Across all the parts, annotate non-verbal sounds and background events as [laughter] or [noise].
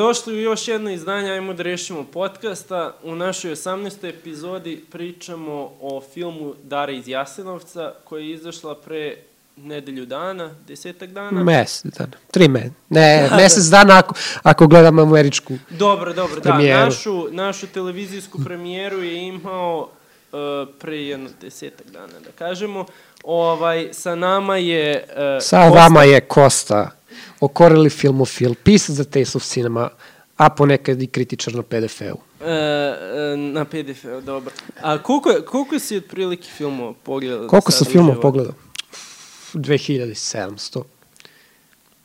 Dobrodošli u još jedno izdanje Ajmo da rešimo podcasta. U našoj 18. epizodi pričamo o filmu Dara iz Jasenovca koja je izašla pre nedelju dana, desetak dana. Mesec dana, tri me, ne, [laughs] da, mesec dana ako, ako gledam američku Dobro, dobro, premijeru. da. Našu, našu televizijsku premijeru je imao uh, pre jedno desetak dana, da kažemo. Ovaj, sa nama je... Uh, Sa Kosta. vama je Kosta, okoreli filmofil, pisac za Taste of Cinema, a ponekad i kritičar na PDF-u. E, e, na PDF-u, dobro. A koliko, koliko si otprilike filmova pogledao? Koliko sam filmova pogledao? 2700.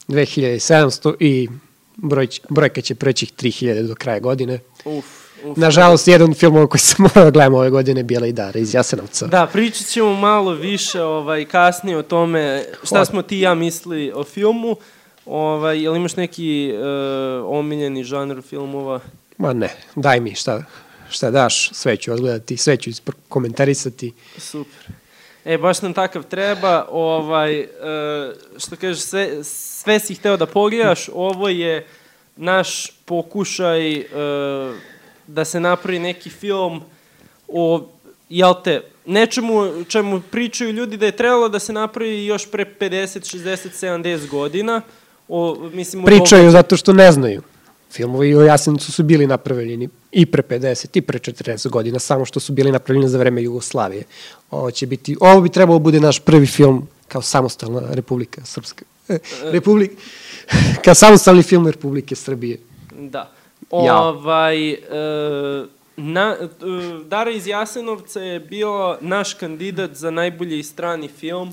2700 i broj, brojka će preći 3000 do kraja godine. Uf, uf. Nažalost, jedan film koji sam [laughs] morao da gledam ove godine Bijela i Dara iz Jasenovca. Da, pričat ćemo malo više ovaj, kasnije o tome šta smo ti i ja mislili o filmu. Ovaj, jel imaš neki uh, omiljeni žanr filmova? Ma ne, daj mi šta, šta daš, sve ću odgledati, sve ću komentarisati. Super. E, baš nam takav treba, ovaj, uh, što kažeš, sve, sve si hteo da pogledaš, ovo je naš pokušaj uh, da se napravi neki film o, jel te, nečemu čemu pričaju ljudi da je trebalo da se napravi još pre 50, 60, 70 godina, O, mislim, Pričaju događa... zato što ne znaju. Filmovi o Jasenicu su bili napravljeni i pre 50 i pre 40 godina, samo što su bili napravljeni za vreme Jugoslavije. Ovo će biti, ovo bi trebalo bude naš prvi film kao samostalna Republika Srpska. E, Republik, [laughs] kao samostalni film Republike Srbije. Da. Ovaj, e, na, e, Dara iz Jasenovca je bio naš kandidat za najbolji strani film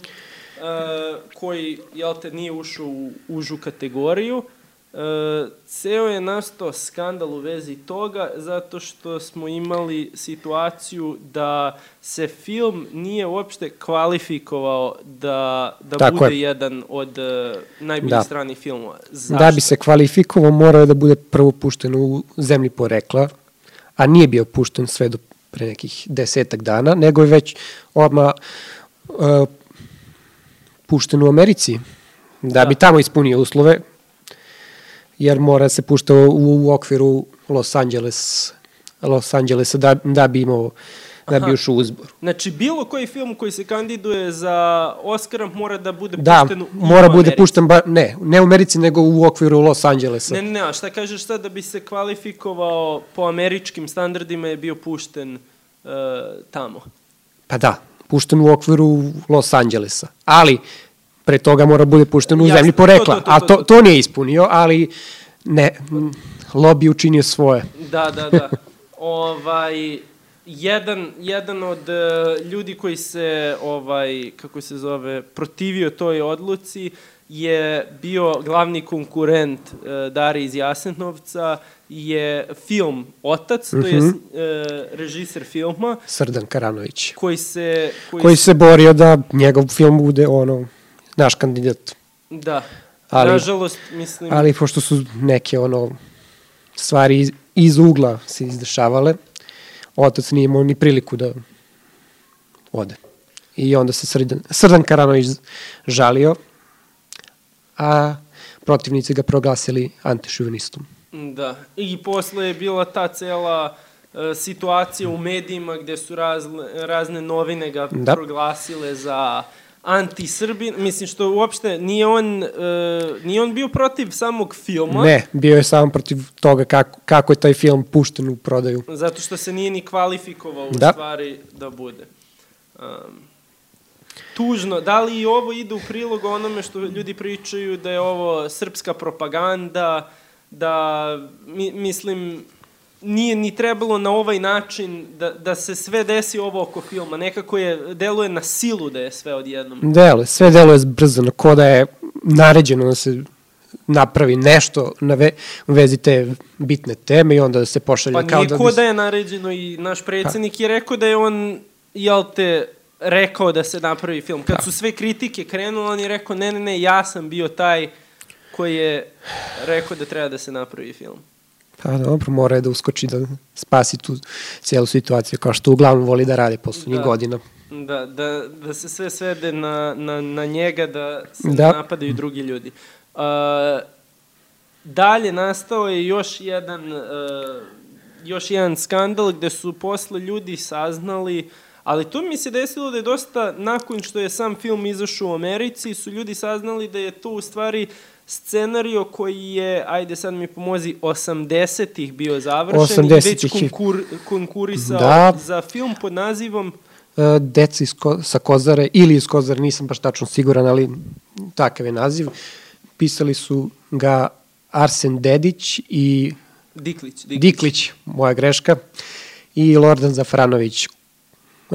koji, jel te, nije ušao u užu kategoriju. Uh, ceo je nastao skandal u vezi toga zato što smo imali situaciju da se film nije uopšte kvalifikovao da, da Tako bude je. jedan od uh, najboljih da. stranih filmova. Zašto? Da bi se kvalifikovao morao je da bude prvo pušten u zemlji porekla, a nije bio pušten sve do pre nekih desetak dana, nego je već odmah uh, pušten u Americi, da, da. bi tamo ispunio uslove, jer mora se pušta u, u okviru Los Angeles, Los Angelesa da, da bi imao da bi ušao u uzbor. Znači, bilo koji film koji se kandiduje za Oscara mora da bude da, pušten u mora bude Americi. pušten, ba, ne, ne u Americi, nego u okviru Los Angelesa. Ne, ne, ne, a šta kažeš sad da bi se kvalifikovao po američkim standardima je bio pušten uh, tamo? Pa da, pušten u okviru Los Angelesa. Ali, pre toga mora bude pušten u Jasne, zemlji porekla. To, to, to, a to, to nije ispunio, ali ne, lobby učinio svoje. Da, da, da. ovaj, jedan, jedan od uh, ljudi koji se, ovaj, kako se zove, protivio toj odluci je bio glavni konkurent uh, Dari iz Jasenovca, je film Otac, mm -hmm. to je uh, režiser filma. Srdan Karanović. Koji se... Koji, koji se borio da njegov film bude ono naš kandidat. Da. Ali, Nažalost, mislim... Ali pošto su neke ono stvari iz, iz ugla se izdešavale, otac nije imao ni priliku da ode. I onda se Srdan, Srdan Karanović žalio, a protivnici ga proglasili antišuvenistom. Da, i posle je bila ta cela e, situacija u medijima gde su razne, razne novine ga da. proglasile za anti-Srbin, mislim što uopšte nije on, uh, nije on bio protiv samog filma. Ne, bio je samo protiv toga kako, kako je taj film pušten u prodaju. Zato što se nije ni kvalifikovao da. u stvari da bude. Um, tužno, da li i ovo ide u prilog onome što ljudi pričaju da je ovo srpska propaganda, da, mi, mislim, nije ni trebalo na ovaj način da, da se sve desi ovo oko filma. Nekako je, deluje na silu da je sve odjednom. Deluje, sve deluje zbrzano, ko da je naređeno da se napravi nešto na ve, u vezi te bitne teme i onda da se pošalje pa kao da... Pa nije ko da je naređeno i naš predsednik pa. je rekao da je on, jel te, rekao da se napravi film. Kad da. su sve kritike krenule, on je rekao ne, ne, ne, ja sam bio taj koji je rekao da treba da se napravi film. Pa dobro, mora je da uskoči da spasi tu cijelu situaciju, kao što uglavnom voli da radi poslednjih da. godina. Da, da, da se sve svede na, na, na njega, da se da. napadaju drugi ljudi. Uh, dalje nastao je još jedan, uh, još jedan skandal gde su posle ljudi saznali Ali to mi se desilo da je dosta, nakon što je sam film izašao u Americi, su ljudi saznali da je to u stvari scenario koji je, ajde sad mi pomozi, 80-ih bio završen 80 i već konkur, konkurisao da. za film pod nazivom uh, Deca iz ko, sa Kozare ili iz Kozare, nisam baš tačno siguran, ali takav je naziv. Pisali su ga Arsen Dedić i Diklić, Diklić. Diklić, moja greška, i Lordan Zafranović,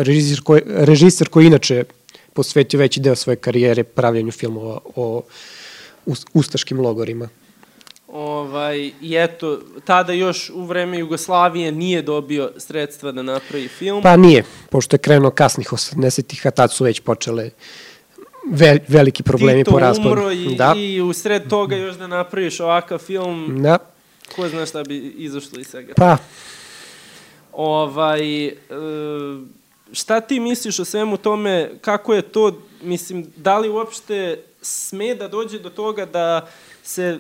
režiser koji, režiser koji inače posvetio veći deo svoje karijere pravljanju filmova o ustaškim logorima. Ovaj, I eto, tada još u vreme Jugoslavije nije dobio sredstva da napravi film. Pa nije, pošto je krenuo kasnih 80-ih, a tad su već počele ve, veliki problemi Tito po raspadu. Tito umro i, da. i u sred toga još da napraviš ovakav film, da. ko zna šta bi izašlo iz svega. Pa. Ovaj, e, šta ti misliš o svemu tome, kako je to, mislim, da li uopšte sme da dođe do toga da se, e,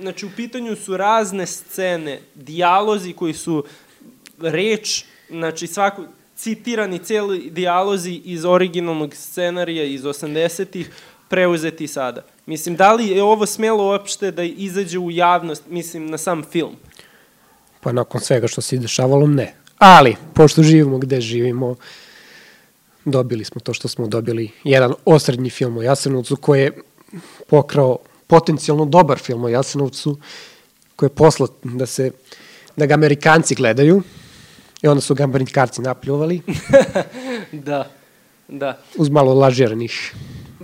znači u pitanju su razne scene, dijalozi koji su reč, znači svako, citirani celi dijalozi iz originalnog scenarija iz 80-ih, preuzeti sada. Mislim, da li je ovo smelo uopšte da izađe u javnost, mislim, na sam film? Pa nakon svega što se dešavalo, ne. Ali, pošto živimo gde živimo, dobili smo to što smo dobili. Jedan osrednji film o Jasenovcu koji je pokrao potencijalno dobar film o Jasenovcu, koji je poslat da se da ga Amerikanci gledaju i onda su ga Amerikanci napljuvali. [laughs] da, da. Uz malo lažiranih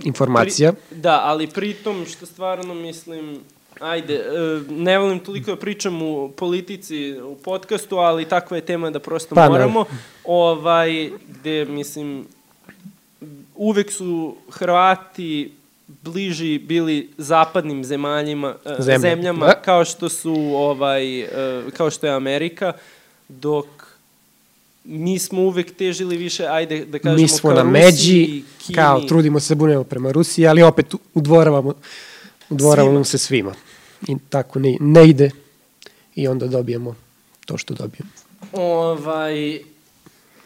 informacija. Pri, da, ali pritom što stvarno mislim ajde, e, ne volim toliko da pričam u politici, u podcastu, ali takva je tema da prosto pa, moramo. Ne. Ovaj, gde, mislim, uvek su Hrvati bliži bili zapadnim zemaljima, e, Zemlje. zemljama, da. kao što su ovaj, kao što je Amerika, dok mi smo uvek težili više, ajde da kažemo, mi smo na međi, kao trudimo se da bunemo prema Rusiji, ali opet udvoravamo, udvoravamo svima. se svima i tako ne, ne ide i onda dobijemo to što dobijemo. Ovaj,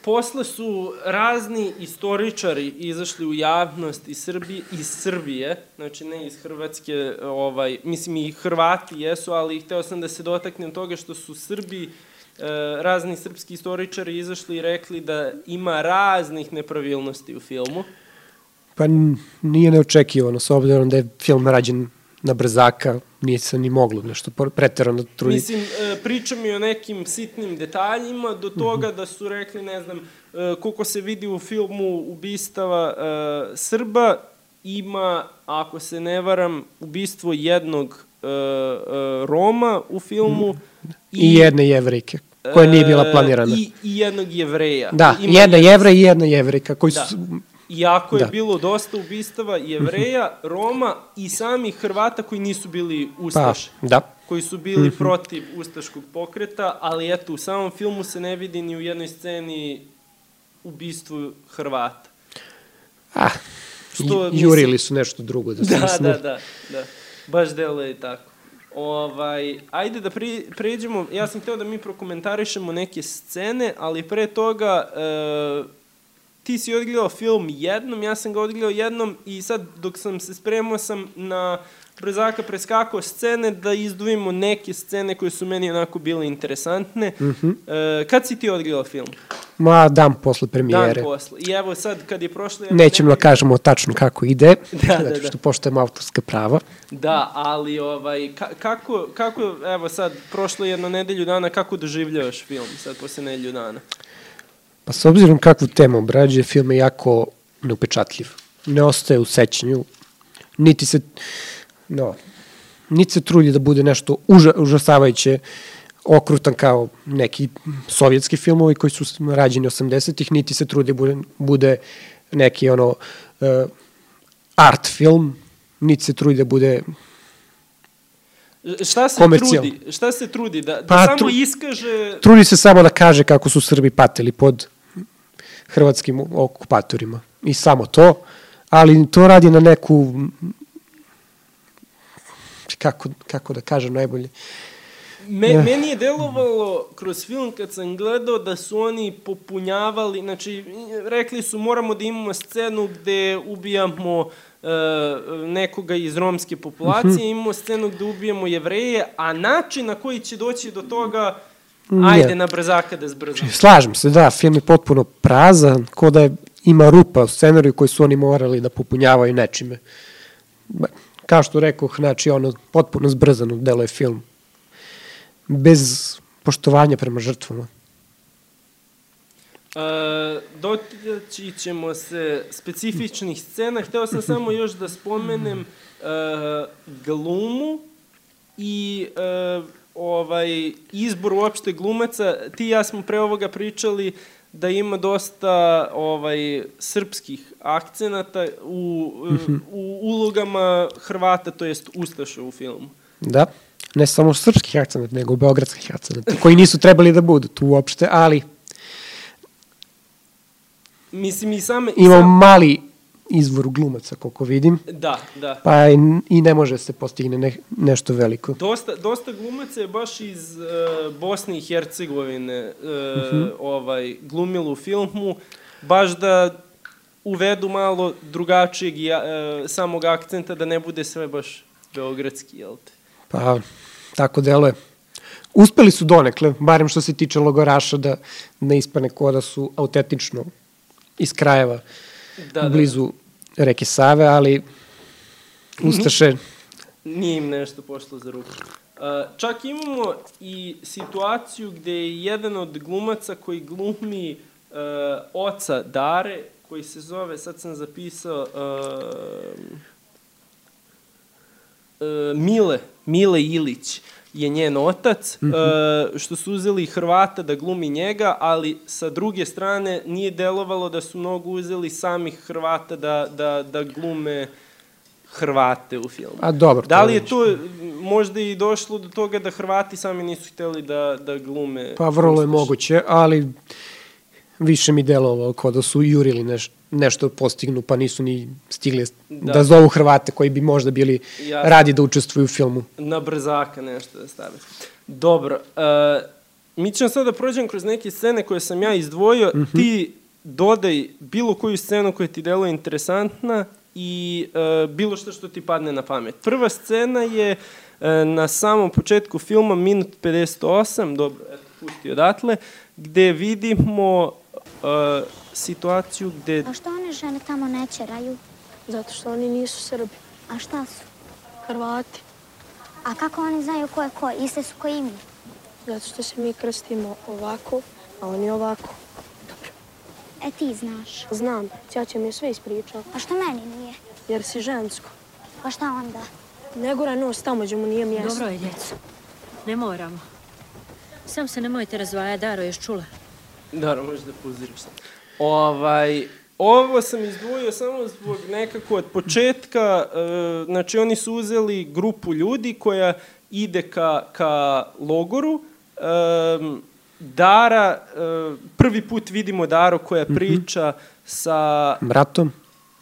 posle su razni istoričari izašli u javnost iz Srbije, iz Srbije, znači ne iz Hrvatske, ovaj, mislim i Hrvati jesu, ali hteo sam da se dotaknem toga što su Srbi, e, razni srpski istoričari izašli i rekli da ima raznih nepravilnosti u filmu. Pa nije neočekivano, s obzirom da je film rađen na brzaka, nije se ni moglo nešto preterano truditi. Mislim, e, pričam i o nekim sitnim detaljima, do toga da su rekli, ne znam, e, koliko se vidi u filmu ubistava e, Srba, ima, ako se ne varam, ubistvo jednog Roma u filmu. I, I jedne jevrike koja nije bila planirana. I, i jednog jevreja. Da, Ima jedna jevra i jedna jevrika koji da. su Iako je da. bilo dosta ubistava jevreja, Roma i samih Hrvata koji nisu bili ustaše. Pa, da. Koji su bili mhm. protiv ustaškog pokreta, ali eto, u samom filmu se ne vidi ni u jednoj sceni ubistvu Hrvata. Ah, Što, jurili su nešto drugo. Da, [laughs] da, da, da, da. Baš delo je tako. Ovaj, ajde da pri, pređemo, ja sam hteo da mi prokomentarišemo neke scene, ali pre toga e, ti si odgledao film jednom, ja sam ga odgledao jednom i sad dok sam se spremao sam na brzaka preskakao scene da izduvimo neke scene koje su meni onako bile interesantne. Mm -hmm. e, kad si ti odgledao film? Ma, dan posle premijere. Dan posle. I evo sad, kad je prošlo... Nećemo da kažemo tačno kako ide, [laughs] da, da, da. što poštojemo autorska prava. Da, ali ovaj, ka, kako, kako, evo sad, prošlo jedno nedelju dana, kako doživljavaš film sad posle nedelju dana? Pa s obzirom kakvu temu obrađuje, film je jako neupečatljiv. Ne ostaje u sećanju, niti se, no, niti se trudi da bude nešto uža, užasavajuće okrutan kao neki sovjetski filmovi koji su rađeni 80-ih, niti se trudi bude, bude neki ono uh, art film, niti se trudi da bude Šta se trudi? Šta se trudi? Da, da pa, samo tru, iskaže... Trudi se samo da kaže kako su Srbi patili pod hrvatskim okupatorima. I samo to, ali to radi na neku kako, kako da kažem najbolje. Me, yeah. Meni je delovalo kroz film kad sam gledao da su oni popunjavali, znači rekli su moramo da imamo scenu gde ubijamo uh, nekoga iz romske populacije, mm -hmm. imamo scenu gde ubijamo jevreje, a način na koji će doći do toga Ajde na brzaka da zbrzamo. Slažem se, da, film je potpuno prazan, ko da je, ima rupa u scenariju koji su oni morali da popunjavaju nečime. Kao što rekoh, znači ono, potpuno zbrzano delo je film bez poštovanja prema žrtvama. E, doći ćemo se specifičnih scena. Hteo sam samo još da spomenem e, glumu i e, ovaj izbor uopšte glumaca. Ti i ja smo pre ovoga pričali da ima dosta ovaj srpskih akcenata u, u ulogama Hrvata, to jest Ustaša u filmu. Da ne samo srpskih akcenata, nego beogradskih akcenata, koji nisu trebali da budu tu uopšte, ali Mislim, i sam... Imamo sam... mali izvor glumaca, koliko vidim. Da, da. Pa i, i ne može se postigne ne, nešto veliko. Dosta, dosta glumaca je baš iz uh, Bosne i Hercegovine uh, uh -huh. ovaj, glumilo u filmu, baš da uvedu malo drugačijeg uh, samog akcenta, da ne bude sve baš beogradski, jel te? Pa, tako deluje. Uspeli su donekle, barem što se tiče logoraša, da ne ispane ko da su autentično iz krajeva da, da. blizu da. reke Save, ali Ustaše... Nije im nešto pošlo za ruku. Uh, čak imamo i situaciju gde je jedan od glumaca koji glumi uh, oca Dare, koji se zove, sad sam zapisao, uh, uh, Mile, Mile Ilić je njen otac, mm -hmm. uh, što su uzeli Hrvata da glumi njega, ali sa druge strane nije delovalo da su mnogo uzeli samih Hrvata da, da, da glume Hrvate u filmu. A dobro. Da li je to možda i došlo do toga da Hrvati sami nisu hteli da, da glume? Pa vrlo je moguće, ali više mi delovalo kao da su jurili neš, nešto postignu, pa nisu ni stigli da, da zovu Hrvate koji bi možda bili Jasne. radi da učestvuju u filmu. Na brzaka nešto da stave. Dobro, uh, mi ćemo sada da prođem kroz neke scene koje sam ja izdvojio. Mm -hmm. Ti dodaj bilo koju scenu koja ti deluje interesantna i uh, bilo što što ti padne na pamet. Prva scena je uh, na samom početku filma, minut 58, dobro, eto, pusti odatle, gde vidimo uh, situaciju gde... A što one žene tamo ne čeraju? Zato što oni nisu Srbi. A šta su? Hrvati. A kako oni znaju ko je ko? Iste su ko i mi? Zato što se mi krstimo ovako, a oni ovako. Dobro. E ti znaš? Znam. Ćaća mi je sve ispričao. A što meni nije? Jer si žensko. Pa šta onda? Ne gura nos tamo gdje mu nije mjesto. Dobro je, djeco. Ne moramo. Sam se nemojte razvaja, Daro, još čula. Daro, možeš da sam. Ovaj, ovo sam izdvojio samo zbog nekako od početka, uh, znači oni su uzeli grupu ljudi koja ide ka, ka logoru, um, Dara, uh, prvi put vidimo Daru koja mhm. priča mm -hmm. sa... Bratom,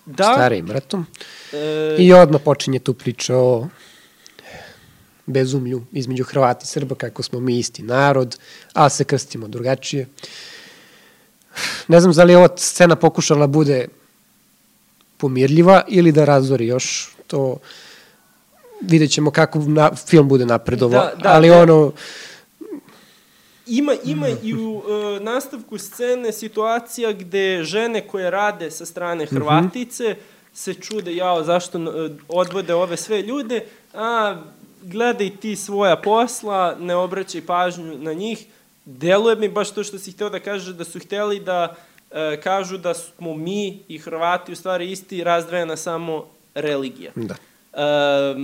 da, starijim bratom. E... I odmah počinje tu priča o bezumlju između Hrvata i Srba, kako smo mi isti narod, a se krstimo drugačije. Uh, ne znam da li je ova scena pokušala bude pomirljiva ili da razori još to vidjet ćemo kako na, film bude napredovo, da, da, ali da. ono Ima, ima i u uh, nastavku scene situacija gde žene koje rade sa strane mhm. Hrvatice mm -hmm. se čude, jao, zašto uh, odvode ove sve ljude, a gledaj ti svoja posla, ne obraćaj pažnju na njih, deluje mi baš to što si hteo da kažeš, da su hteli da e, kažu da smo mi i Hrvati u stvari isti razdvojena samo religija. Da. E,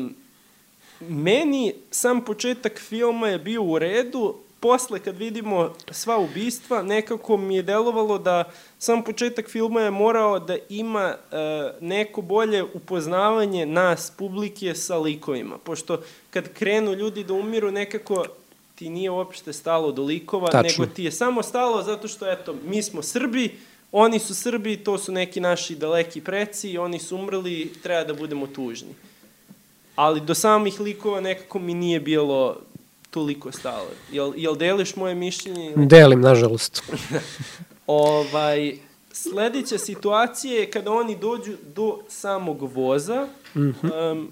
meni sam početak filma je bio u redu, posle kad vidimo sva ubistva, nekako mi je delovalo da sam početak filma je morao da ima e, neko bolje upoznavanje nas, publike, sa likovima. Pošto kad krenu ljudi da umiru, nekako ti nije uopšte stalo do likova, Tačno. nego ti je samo stalo zato što, eto, mi smo Srbi, oni su Srbi, to su neki naši daleki preci, oni su umrli, treba da budemo tužni. ali do samih likova nekako mi nije bilo toliko stalo. Jel, jel deliš moje mišljenje? Delim, nažalost. [laughs] ovaj, sledeća situacija je kada oni dođu do samog voza. Mm -hmm. um,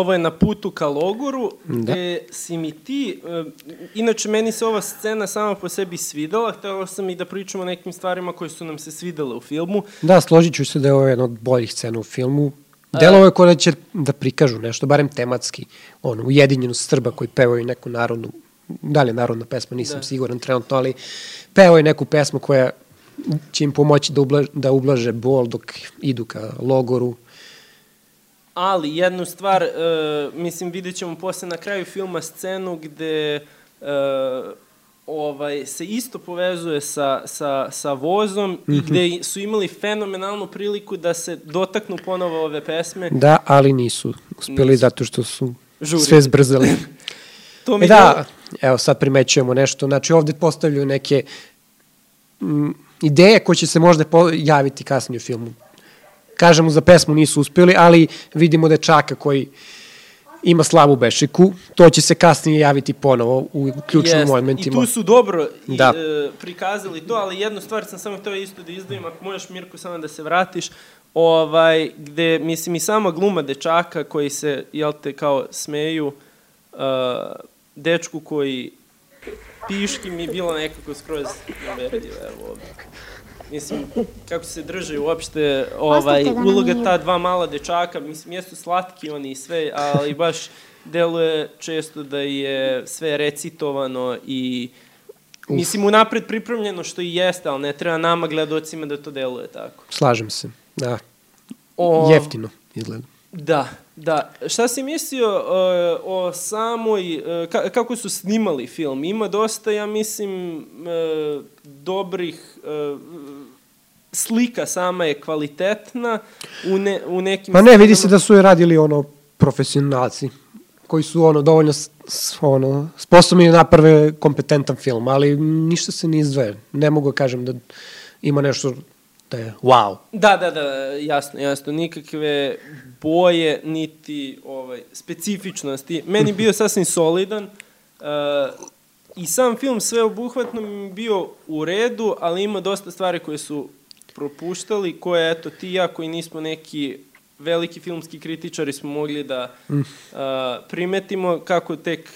ovo je na putu ka logoru, Da. gde si mi ti, e, inače meni se ova scena sama po sebi svidela, htela sam i da pričamo o nekim stvarima koje su nam se svidele u filmu. Da, složit ću se da je ovo jedna od boljih scena u filmu. Delovo je kao da će da prikažu nešto, barem tematski, ono, ujedinjenost Srba koji pevaju neku narodnu, da li je narodna pesma, nisam Da. da. siguran trenutno, ali pevaju neku pesmu koja će im pomoći da, ublaže, da ublaže bol dok idu ka logoru. Ali jednu stvar, e, mislim vidjet ćemo posle na kraju filma scenu gde e, ovaj, se isto povezuje sa, sa, sa vozom mm -hmm. i gde su imali fenomenalnu priliku da se dotaknu ponovo ove pesme. Da, ali nisu uspeli Nisu. zato što su Žuri. sve zbrzali. [laughs] To mi E da, evo sad primećujemo nešto. Znači ovde postavljaju neke m, ideje koje će se možda javiti kasnije u filmu. Kažemo, za pesmu nisu uspeli, ali vidimo dečaka koji ima slavu bešiku. To će se kasnije javiti ponovo u ključnim Jest. momentima. I tu su dobro i, Da. e, prikazali to, ali jednu stvar sam samo htio isto da izdvojim, ako možeš Mirko samo da se vratiš, ovaj, gde, mislim, i sama gluma dečaka koji se, jel te, kao smeju, uh, dečku koji piški mi je bilo nekako skroz neverljivo, evo ovdje. Mislim, kako se drže uopšte ovaj, na uloga ta dva mala dečaka, mislim, jesu slatki oni i sve, ali baš deluje često da je sve recitovano i mislim unapred pripremljeno što i jeste, ali ne treba nama gledocima da to deluje tako. Slažem se. Da, O, jeftino izgleda. Da, da. Šta si mislio uh, o samoj, uh, ka, kako su snimali film? Ima dosta, ja mislim, uh, dobrih uh, slika sama je kvalitetna u, ne, u nekim... Ma ne, vidi se da su je radili ono profesionalci koji su ono dovoljno ono, sposobni da naprave kompetentan film, ali ništa se ne izdvaja. Ne mogu da kažem da ima nešto da je wow. Da, da, da, jasno, jasno. Nikakve boje, niti ovaj, specifičnosti. Meni je bio sasvim solidan. Uh, I sam film sve obuhvatno mi bio u redu, ali ima dosta stvari koje su propuštali, koje, eto, ti i ja koji nismo neki veliki filmski kritičari smo mogli da uh, primetimo kako tek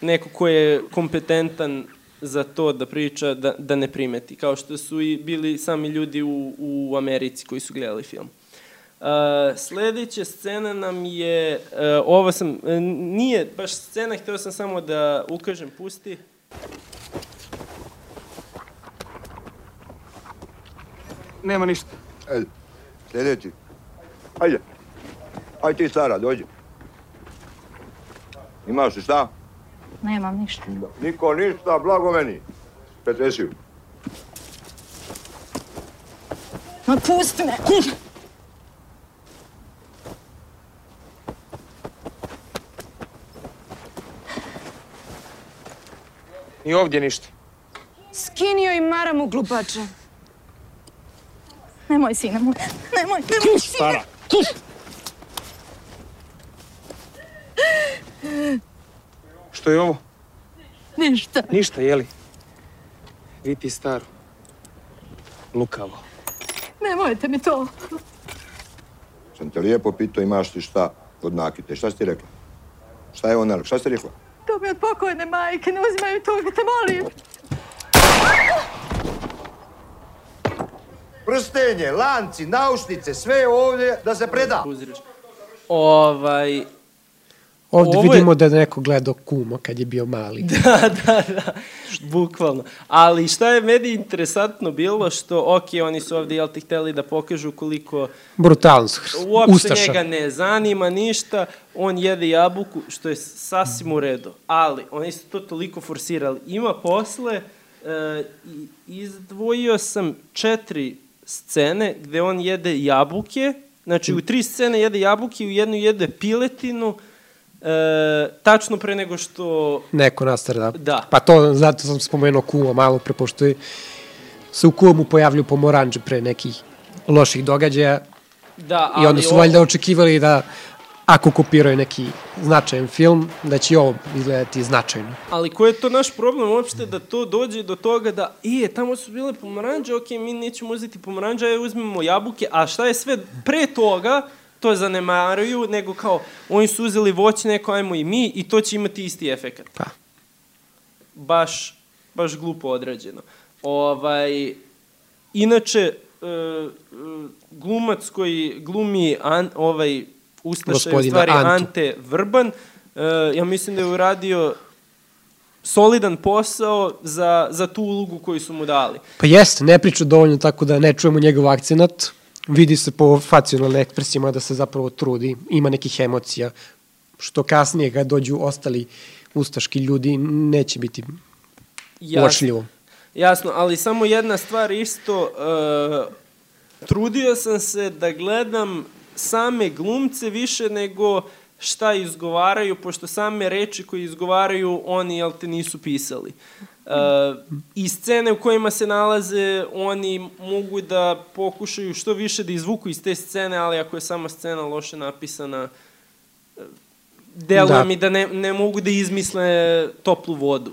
neko ko je kompetentan za to da priča, da, da ne primeti, kao što su i bili sami ljudi u, u Americi koji su gledali film. Uh, sledeća scena nam je, uh, ovo sam, uh, nije baš scena, hteo sam samo da ukažem, pusti. Nema ništa. E, sljedeći. Ajde. Ajde ti, Sara, dođi. Imaš li šta? Nemam ništa. Niko ništa, blago meni. Petresiju. Ma pusti me! Ni ovdje ništa. Skinio i maramu glupača. Nemoj, sine moj. Nemoj, nemoj, Kuš, stara, kuš! [laughs] Što je ovo? Ništa. Ništa, jeli? Vidi staru. Lukavo. Nemojte mi to. Sam te lijepo pitao imaš li šta od nakite. Šta si ti rekla? Šta je ona, šta si ti rekla? To mi od pokojne majke. Ne uzimaj to, te molim. Prstenje, lanci, naušnice, sve je ovdje da se preda. Ovaj, Ovde Ovo je- vidimo da je neko gledao kuma kad je bio mali. [laughs] da, da, da, bukvalno. Ali šta je meni interesantno bilo, što, ok, oni su ovde, jel ti, hteli da pokažu koliko Brutalno su. uopšte Ustaša. njega ne zanima ništa, on jede jabuku, što je sasvim u redu. Ali, oni su to toliko forsirali. Ima posle, e, izdvojio sam četiri scene gde on jede jabuke, znači u tri scene jede jabuke, u jednu jede piletinu, e, tačno pre nego što Neko nastara, da. Da. Pa to, zato sam spomenuo kuma malo pre, pošto je, se u kumu pojavlju pomoranđe pre nekih loših događaja Da, i onda su ovo- valjda očekivali da ako kopiraju neki značajan film, da će i ovo izgledati značajno. Ali koji je to naš problem uopšte da to dođe do toga da, je, tamo su bile pomoranđe, ok, mi nećemo uzeti pomoranđe, ajde uzmemo jabuke, a šta je sve pre toga, to zanemaruju, nego kao, oni su uzeli voće, neko ajmo i mi, i to će imati isti efekat. Pa. Baš, baš glupo odrađeno. Ovaj, inače, e, e, glumac koji glumi an, ovaj Ustaša je u stvari Antu. Ante Vrban, e, ja mislim da je uradio solidan posao za, za tu ulogu koju su mu dali. Pa jeste, ne priča dovoljno tako da ne čujemo njegov akcenat. Vidi se po facijalnim ekspresijama da se zapravo trudi, ima nekih emocija, što kasnije kad dođu ostali ustaški ljudi neće biti Jasno. uočljivo. Jasno, ali samo jedna stvar isto, uh, trudio sam se da gledam same glumce više nego šta izgovaraju, pošto same reči koje izgovaraju oni, jel te, nisu pisali. Uh, I scene u kojima se nalaze, oni mogu da pokušaju što više da izvuku iz te scene, ali ako je sama scena loše napisana, uh, deluje Da. mi da ne, ne mogu da izmisle toplu vodu.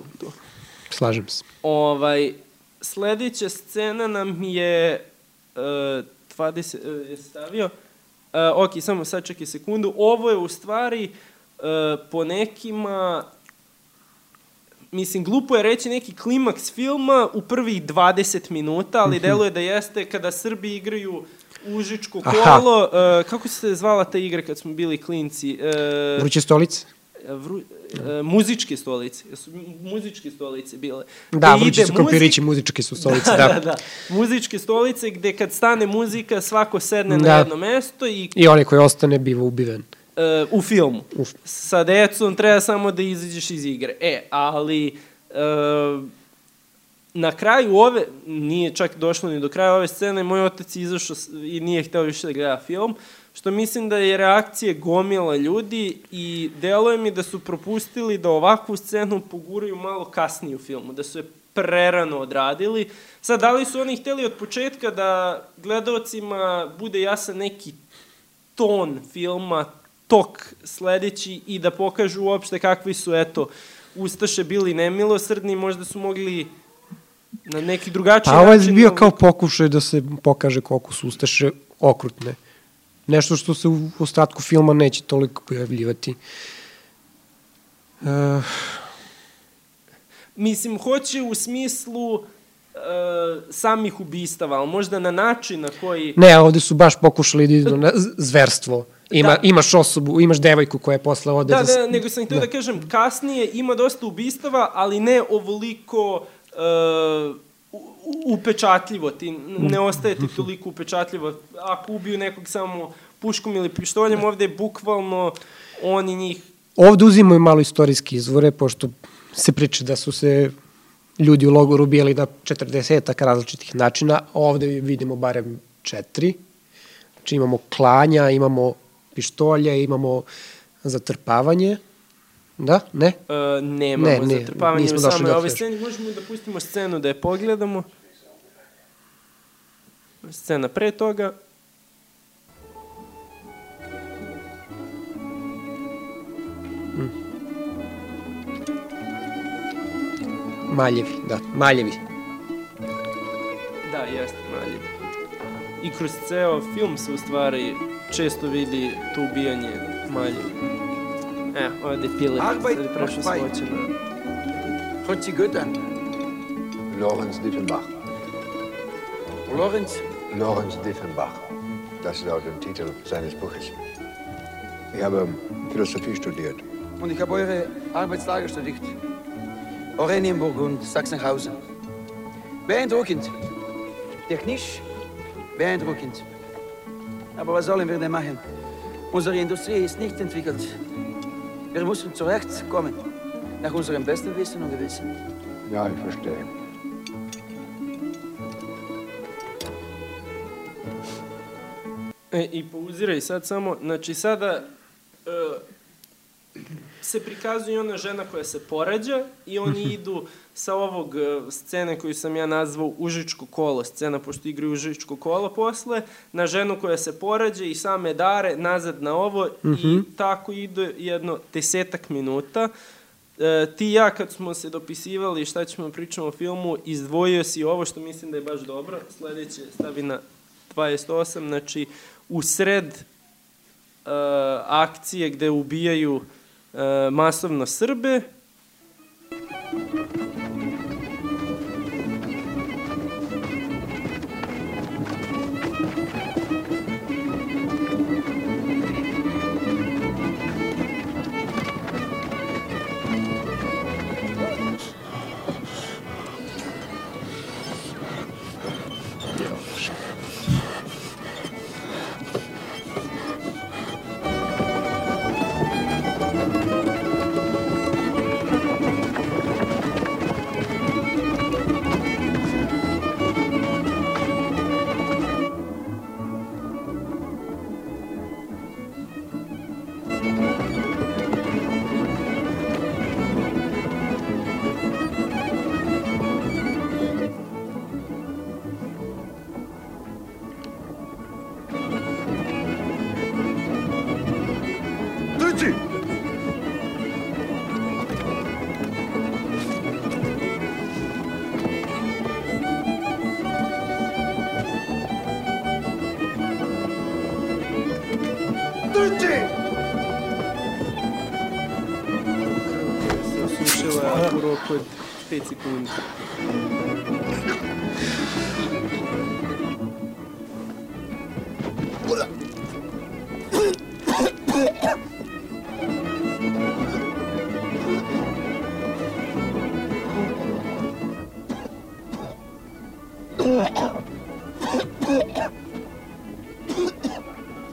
Slažem se. Ovaj, sledeća scena nam je uh, 20, uh, je stavio, uh, ok, samo sad čekaj sekundu, ovo je u stvari uh, po nekima, mislim, glupo je reći neki klimaks filma u prvih 20 minuta, ali deluje da jeste kada Srbi igraju Užičko Aha. kolo, uh, kako se zvala ta igra kad smo bili klinci? Uh, Vruće stolice? vru, e, muzičke stolice. Mu- muzičke stolice bile. Da, Gde vrući su muzik- krompirići, muzičke su [laughs] stolice, da, da. da, da. Muzičke stolice gde kad stane muzika svako sedne na Da. jedno mesto i I onaj koji ostane biva ubiven. E, u filmu. Uf. Sa decom treba samo da izađeš iz igre. E, ali e, na kraju ove, nije čak došlo ni do kraja ove scene, moj otac je izašao i nije hteo više da gleda film, što mislim da je reakcije gomila ljudi i deluje mi da su propustili da ovakvu scenu poguraju malo kasnije u filmu, da su je prerano odradili. Sad, da li su oni hteli od početka da gledalcima bude jasan neki ton filma, tok sledeći i da pokažu uopšte kakvi su, eto, Ustaše bili nemilosrdni, možda su mogli na neki drugačiji Pa ovo je način... bio kao pokušaj da se pokaže koliko su Ustaše okrutne. Nešto što se u ostatku filma neće toliko pojavljivati. Uh, Mislim, hoće u smislu uh, samih ubistava, ali možda na način na koji... ne, ovde su baš pokušali da idu na [laughs] zverstvo. Ima, Da. Imaš osobu, imaš devojku koja je posle ode Da, za... da, nego sam htio da. kažem, kasnije ima dosta ubistava, ali ne ovoliko uh, upečatljivo, ti ne ostaje ti [laughs] toliko upečatljivo. Ako ubiju nekog samo puškom ili pištoljem, ovde je bukvalno oni njih Ovde uzimaju malo istorijske izvore, pošto se priča da su se ljudi u logoru ubijali na 40 različitih načina, ovde vidimo barem četiri. Znači imamo klanja, imamo pištolje, imamo zatrpavanje Da? Ne? Uh, nemamo Ne, ne, zatrpavanje nismo došli do ovoj još. sceni. Možemo da pustimo scenu da je pogledamo. Scena pre toga. Maljevi, da, maljevi. Da, jeste maljiv. I kroz ceo film se u stvari često vidi to ubijanje maljiv. E, ovde je pile, Arbeit prešao macht svoće na... Hört sie gut an. Lorenz Diefenbach. Lorenz, Lorenz Diefenbach. Das ist auch der Titel seines Buches. Ich habe Philosophie studiert. und ich habe eure Arbeitslager studiert. Oranienburg und Sachsenhausen. Beeindruckend. Technisch beeindruckend. Aber was sollen wir denn machen? Unsere Industrie ist nicht entwickelt. Wir müssen zurechtkommen. Nach unserem besten Wissen und Gewissen. Ja, ich verstehe. E, I pauziraj sad samo, znači sada e, se prikazuje ona žena koja se porađa i oni idu sa ovog e, scene koju sam ja nazvao Užičko kolo, scena pošto igraju Užičko kolo posle, na ženu koja se porađa i same dare nazad na ovo i tako ide jedno desetak minuta. E, ti i ja kad smo se dopisivali šta ćemo pričamo o filmu, izdvojio si ovo što mislim da je baš dobro. Sledeće stavi na 28, znači u sred e, akcije gde ubijaju masovno Srbe. 45 Sekunden.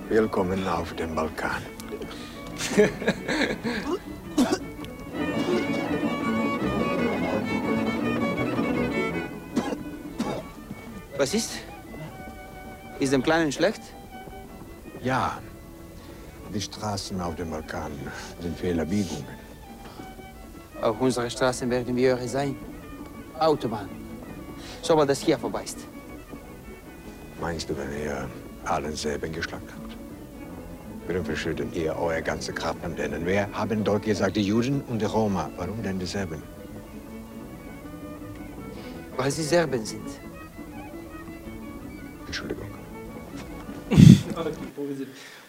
Willkommen auf dem Balkon. Dem Kleinen schlecht? Ja, die Straßen auf dem Balkan sind voller Biegungen. Auf unserer Straße werden wir eure sein. Autobahn. Sobald das hier vorbei ist. Meinst du, wenn ihr allen selben geschlagt habt? Warum verschüttet ihr eure ganze Kraft an denen? Wer haben dort gesagt, die Juden und die Roma? Warum denn die Serben? Weil sie Serben sind.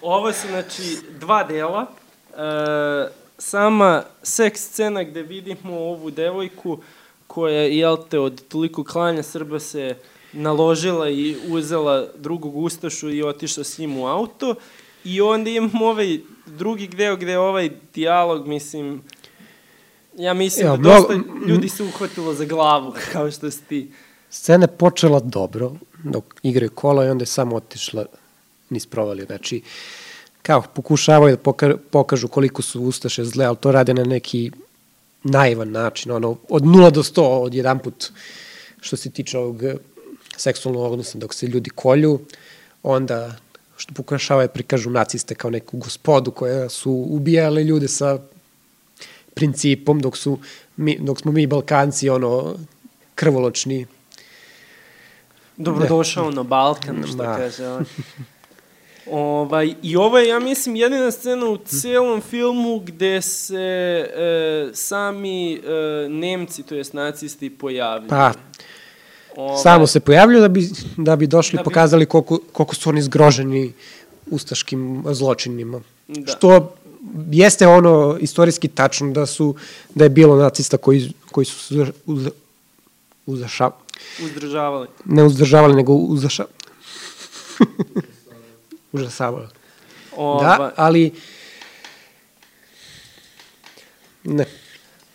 Ovo su, znači, dva dela. E, sama seks scena gde vidimo ovu devojku koja, jel te, od toliko klanja Srba se naložila i uzela drugog ustašu i otišla s njim u auto. I onda imamo ovaj drugi deo gde ovaj dijalog, mislim, ja mislim Ja, da dosta mnogo- ljudi se uhvatilo za glavu, [laughs] kao što si ti. Scena je počela dobro, dok igraju kola i onda je samo otišla niz provalio. Znači, kao pokušavaju da poka pokažu koliko su Ustaše zle, ali to rade na neki naivan način, ono, od 0 do 100, od jedan put, što se tiče ovog seksualnog odnosa, dok se ljudi kolju, onda što pokušavaju da prikažu naciste kao neku gospodu koja su ubijale ljude sa principom, dok, su mi, dok smo mi Balkanci ono krvoločni. Dobrodošao na Balkan, što Da. kaže on. [laughs] Ovaj, I ovo je, ja mislim, jedina scena u celom filmu gde se e, sami e, Nemci, to jest nacisti, pojavljaju. Pa, Ovaj, samo se pojavljuju da bi, da bi došli Da bi- pokazali koliko, koliko su oni zgroženi ustaškim zločinima. Da. Što jeste ono istorijski tačno da su da je bilo nacista koji koji su uz, uzaša, Uzdržavali. ne uzdržavali nego uzaša [laughs] užasavali. Ovaj, Da, ali ne.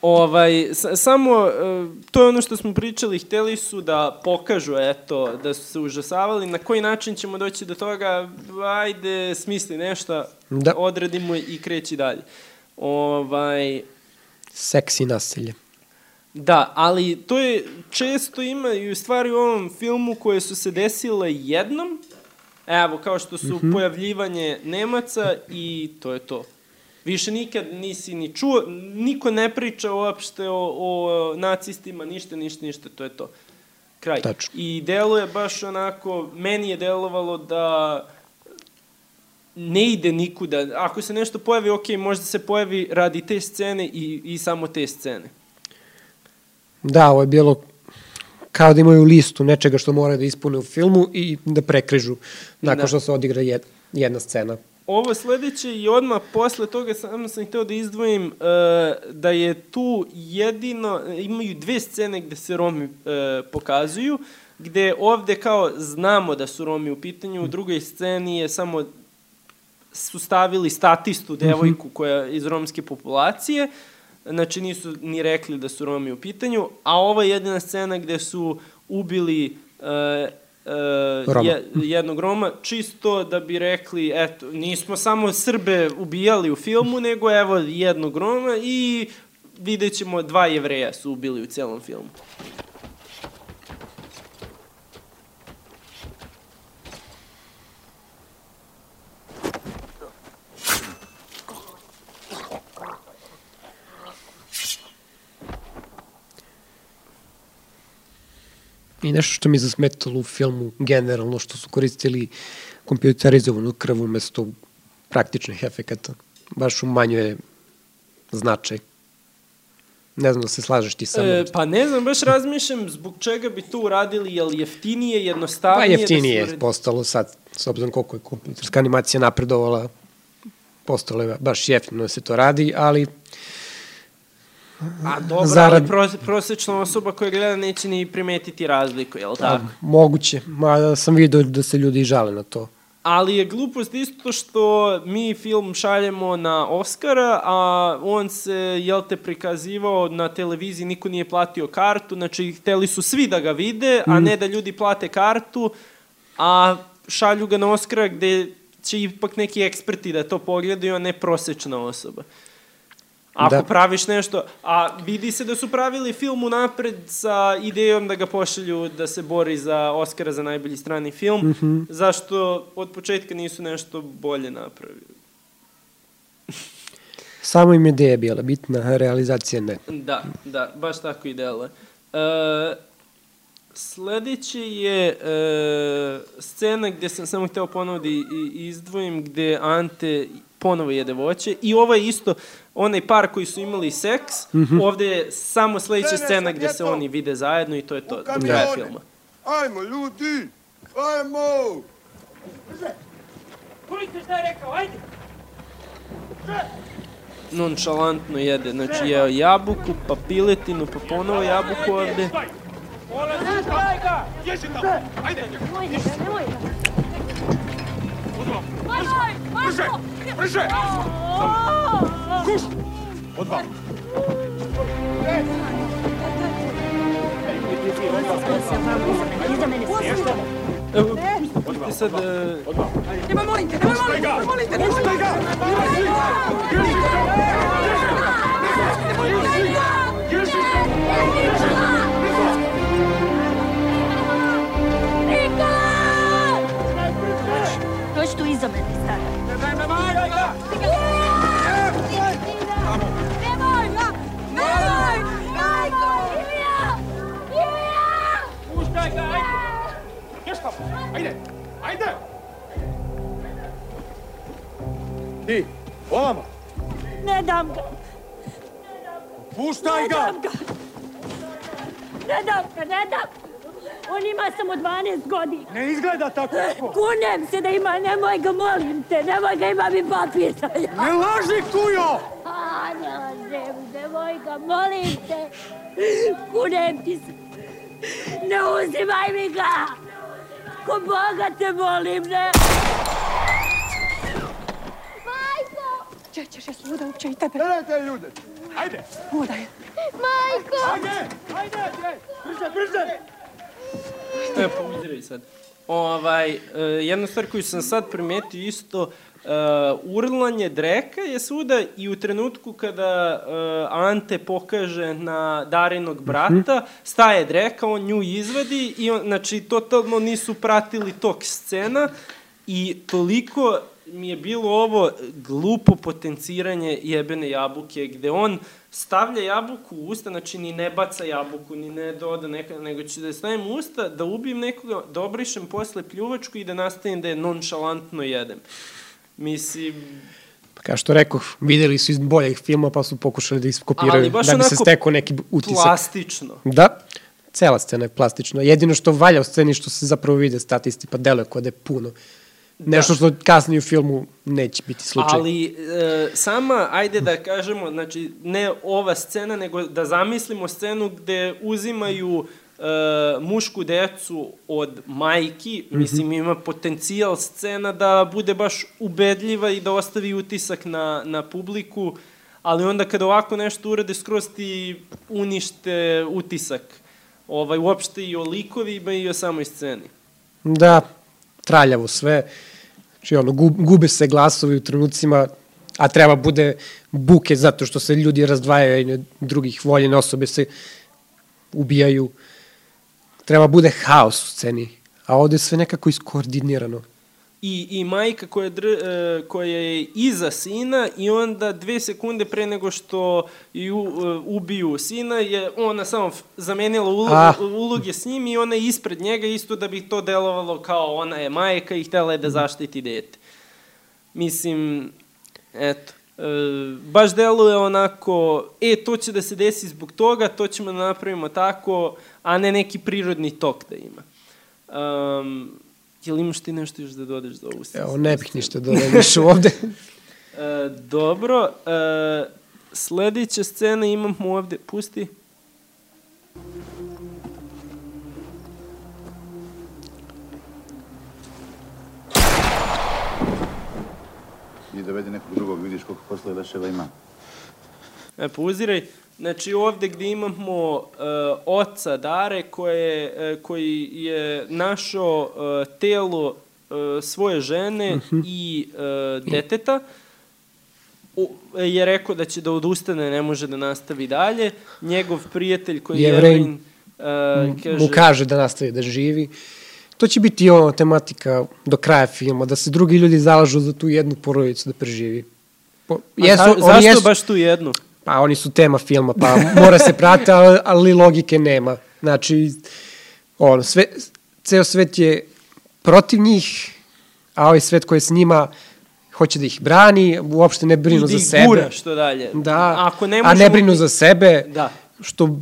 Ovaj, sa, samo, e, to je ono što smo pričali, hteli su da pokažu, eto, da su se užasavali, na koji način ćemo doći do toga, ajde, smisli nešto, Da. odradimo i kreći dalje. Ovaj, Seksi nasilje. da, ali to je, često ima i u stvari u ovom filmu koje su se desile jednom, evo, kao što su Mhm. pojavljivanje Nemaca i to je to. Više nikad nisi ni čuo, niko ne priča uopšte o, o nacistima, ništa, ništa, ništa, to je to. Kraj. Tačno. I deluje baš onako, meni je delovalo da ne ide nikuda. Ako se nešto pojavi, ok, možda se pojavi radi te scene i, i samo te scene. Da, ovo je bilo kao da imaju listu nečega što mora da ispune u filmu i da prekrižu nakon Da. što se odigra jed, jedna scena. Ovo sledeće i odmah posle toga samo sam hteo da izdvojim uh, da je tu jedino, imaju dve scene gde se Romi uh, pokazuju, gde ovde kao znamo da su Romi u pitanju, u drugoj sceni je samo su stavili statistu, devojku koja je iz romske populacije, znači nisu ni rekli da su Romi u pitanju, a ova je jedina scena gde su ubili uh, uh, Roma. je, jednog Roma, čisto da bi rekli, eto, nismo samo Srbe ubijali u filmu, nego evo jednog Roma i vidjet ćemo dva jevreja su ubili u celom filmu. I nešto što mi je zasmetalo u filmu generalno, što su koristili kompjuterizovanu krv umesto praktičnih efekata. Baš umanjuje značaj. Ne znam da se slažeš ti sa mnom. E, pa ne znam, baš razmišljam zbog čega bi to uradili, jel jeftinije, Pa jednostavnije jeftinije da je se uradi? postalo sad, s obzirom koliko je kompjuterska animacija napredovala, postalo je baš jeftino da se to radi, ali A dobro, Zarad- ali pro, prosečna osoba koja gleda neće ni primetiti razliku, jel tako? a, moguće, mada sam vidio da se ljudi žale na to. Ali je glupost isto što mi film šaljemo na Oscara, a on se, jel te, prikazivao na televiziji, niko nije platio kartu, znači hteli su svi da ga vide, a ne da ljudi plate kartu, a šalju ga na Oscara gde će ipak neki eksperti da to pogledaju, a ne prosečna osoba. Ako Da. praviš nešto, a vidi se da su pravili film unapred sa idejom da ga pošalju da se bori za Oscara za najbolji strani film, mm -hmm. zašto od početka nisu nešto bolje napravili. [laughs] Samo im je ideja bila bitna, realizacija ne. Da, da, baš tako i deluje. E, sledeće je e, scena gde sam samo hteo ponovo da izdvojim, gde Ante ponovo jede voće i ovo je isto onaj par koji su imali seks, mm -hmm. ovde je samo sledeća scena gde se oni vide zajedno i to je to, do kraja kamione. filma. Ajmo, ljudi! Ajmo! Čuli šta je rekao, ajde! Nonšalantno jede, znači jeo jabuku, pa piletinu, pa ponovo jabuku ovde. Polazi, daj ga! Ježi tamo, ajde! Nemojte ga, nemojte ga. Nemoj, Brže! Brže! Kuš! Evo, pustite sad... e, Nemoj, molim te, nemoj, molim te, molim te, nemoj, molim te. Dođi nešto iza mene, stara. Daj, nemoj! Nemoj! Nemoj! Majko! Ilija! Ilija! Puštaj ga, ajde! Još tamo, ajde! Ajde! Ti, ovamo! Ne dam ga! Puštaj ga! Ne dam ga! Ne dam ga, ne dam ga! On ima samo 12 godina. Ne izgleda tako! Kunem se da ima, nemoj ga, molim te, nemoj ga, imam i papir. Ne laži, kujo! A, ne lažem, nemoj ga, molim te. Kunem ti se. Ne uzimaj mi ga! Ko Boga te molim, ne! Majko! Če, ćeš ja svuda uopće i tebe. Gledajte ljude! Ajde! Udaj. Majko! Ajde! Ajde! Brže, brže! E, pa uziraj sad. Ovaj, uh, jedna stvar koju sam sad primetio isto, uh, urlanje dreka je svuda i u trenutku kada uh, Ante pokaže na Darinog brata, staje dreka, on nju izvadi i on, znači totalno nisu pratili tok scena i toliko mi je bilo ovo glupo potenciranje jebene jabuke, gde on stavlja jabuku u usta, znači ni ne baca jabuku, ni ne doda neka, nego ću da je stavim u usta, da ubijem nekoga, da obrišem posle pljuvačku i da nastavim da je nonšalantno jedem. Mislim, Pa kao što rekao, videli su iz boljeg filma pa su pokušali da iskopiraju da bi se stekao neki utisak. plastično. Da, cela scena je plastična. Jedino što valja u sceni što se zapravo vide statisti, pa deluje kod da je puno. Nešto što kasnije u filmu neće biti slučaj. Ali e, sama, ajde da kažemo, znači ne ova scena, nego da zamislimo scenu gde uzimaju e, mušku decu od majki, Mhm. mislim ima potencijal scena da bude baš ubedljiva i da ostavi utisak na, na publiku, ali onda kada ovako nešto urade skroz ti unište utisak. Ovaj, uopšte i o likovima i o samoj sceni. Da, traljavo sve. Znači, ono, gub- gube se glasovi u trenucima, a treba bude buke zato što se ljudi razdvajaju i drugih voljene osobe se ubijaju. Treba bude haos u sceni, a ovde je sve nekako iskoordinirano. I, i majka koja, dr, e, koja je iza sina i onda dve sekunde pre nego što ju e, ubiju sina je ona samo zamenila ulogu, Ah. uloge s njim i ona je ispred njega isto da bi to delovalo kao ona je majka i htela je da zaštiti dete. Mislim, eto, e, baš deluje onako, e, to će da se desi zbog toga, to ćemo da napravimo tako, a ne neki prirodni tok da ima. Um, jel imaš ti nešto još da dodaš za ovu Evo, ne bih ništa dodao više ovde. [laughs] E, dobro, e, sledeća scena imamo ovde, pusti. I dovedi nekog drugog, vidiš koliko posle leševa ima. E, pauziraj. Znači ovde gde imamo uh, oca Dare koje, uh, koji je našao uh, telo uh, svoje žene Mhm. i uh, deteta, u, je rekao da će da odustane, ne može da nastavi dalje. Njegov prijatelj koji je. Jevrin, uh, kaže, mu kaže da nastavi da živi. To će biti ono tematika do kraja filma, da se drugi ljudi zalažu za tu jednu porodicu da preživi. Po, A za, oni zašto jesu- baš tu jednu? Pa oni su tema filma, pa mora se prati, ali, ali logike nema. Znači, ono, sve, ceo svet je protiv njih, a ovaj svet koji je s njima hoće da ih brani, uopšte ne brinu I da za ih sebe. gura što dalje. Da, Ako ne a ne brinu za sebe, Da. što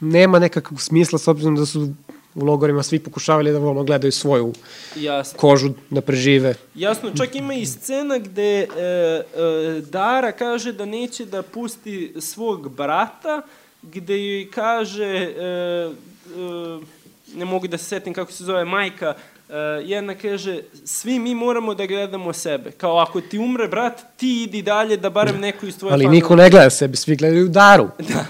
nema nekakvog smisla s obzirom da su u logorima svi pokušavali da volno gledaju svoju Jasno. kožu da prežive. Jasno, čak ima i scena gde e, e, Dara kaže da neće da pusti svog brata, gde joj kaže, e, e, ne mogu da se setim kako se zove, majka, e, jedna kaže, svi mi moramo da gledamo sebe. Kao ako ti umre brat, ti idi dalje da barem neko iz tvoje Ali familije- niko ne gleda sebe, svi gledaju Daru. Da.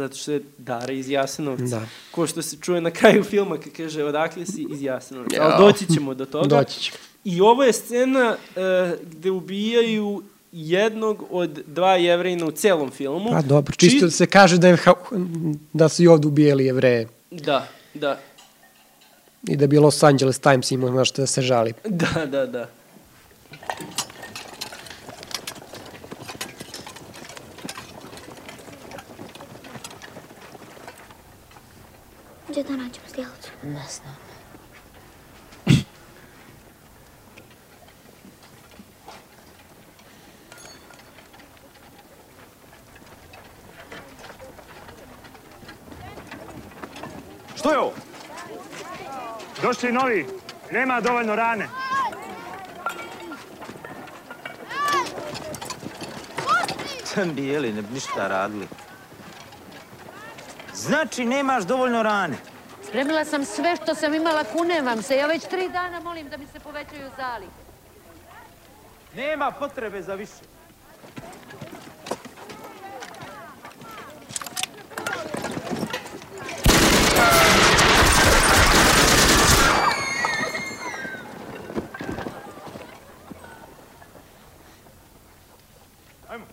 Zato što je Dara iz Jasenovca. Da. Ko što se čuje na kraju filma kad kaže odakle si iz Jasenovca. Jao. Ali doći ćemo do toga. Doći ćemo. I ovo je scena uh, gde ubijaju jednog od dva jevrejna u celom filmu. Pa dobro, čisto da se kaže da, je, da su i ovde ubijali jevreje Da, da. i da bi Los Angeles Times imao na što da se žali. Da, da, da. gde da nađemo zdjelicu? Ne znam. Što je ovo? Došli novi. Nema dovoljno rane. Sam bijeli, ne bi ništa radili. Znači, nemaš dovoljno rane. Spremila sam sve što sam imala, kunem vam se. Ja već tri dana molim da mi se povećaju zalihe. Nema potrebe za više. Ajmo.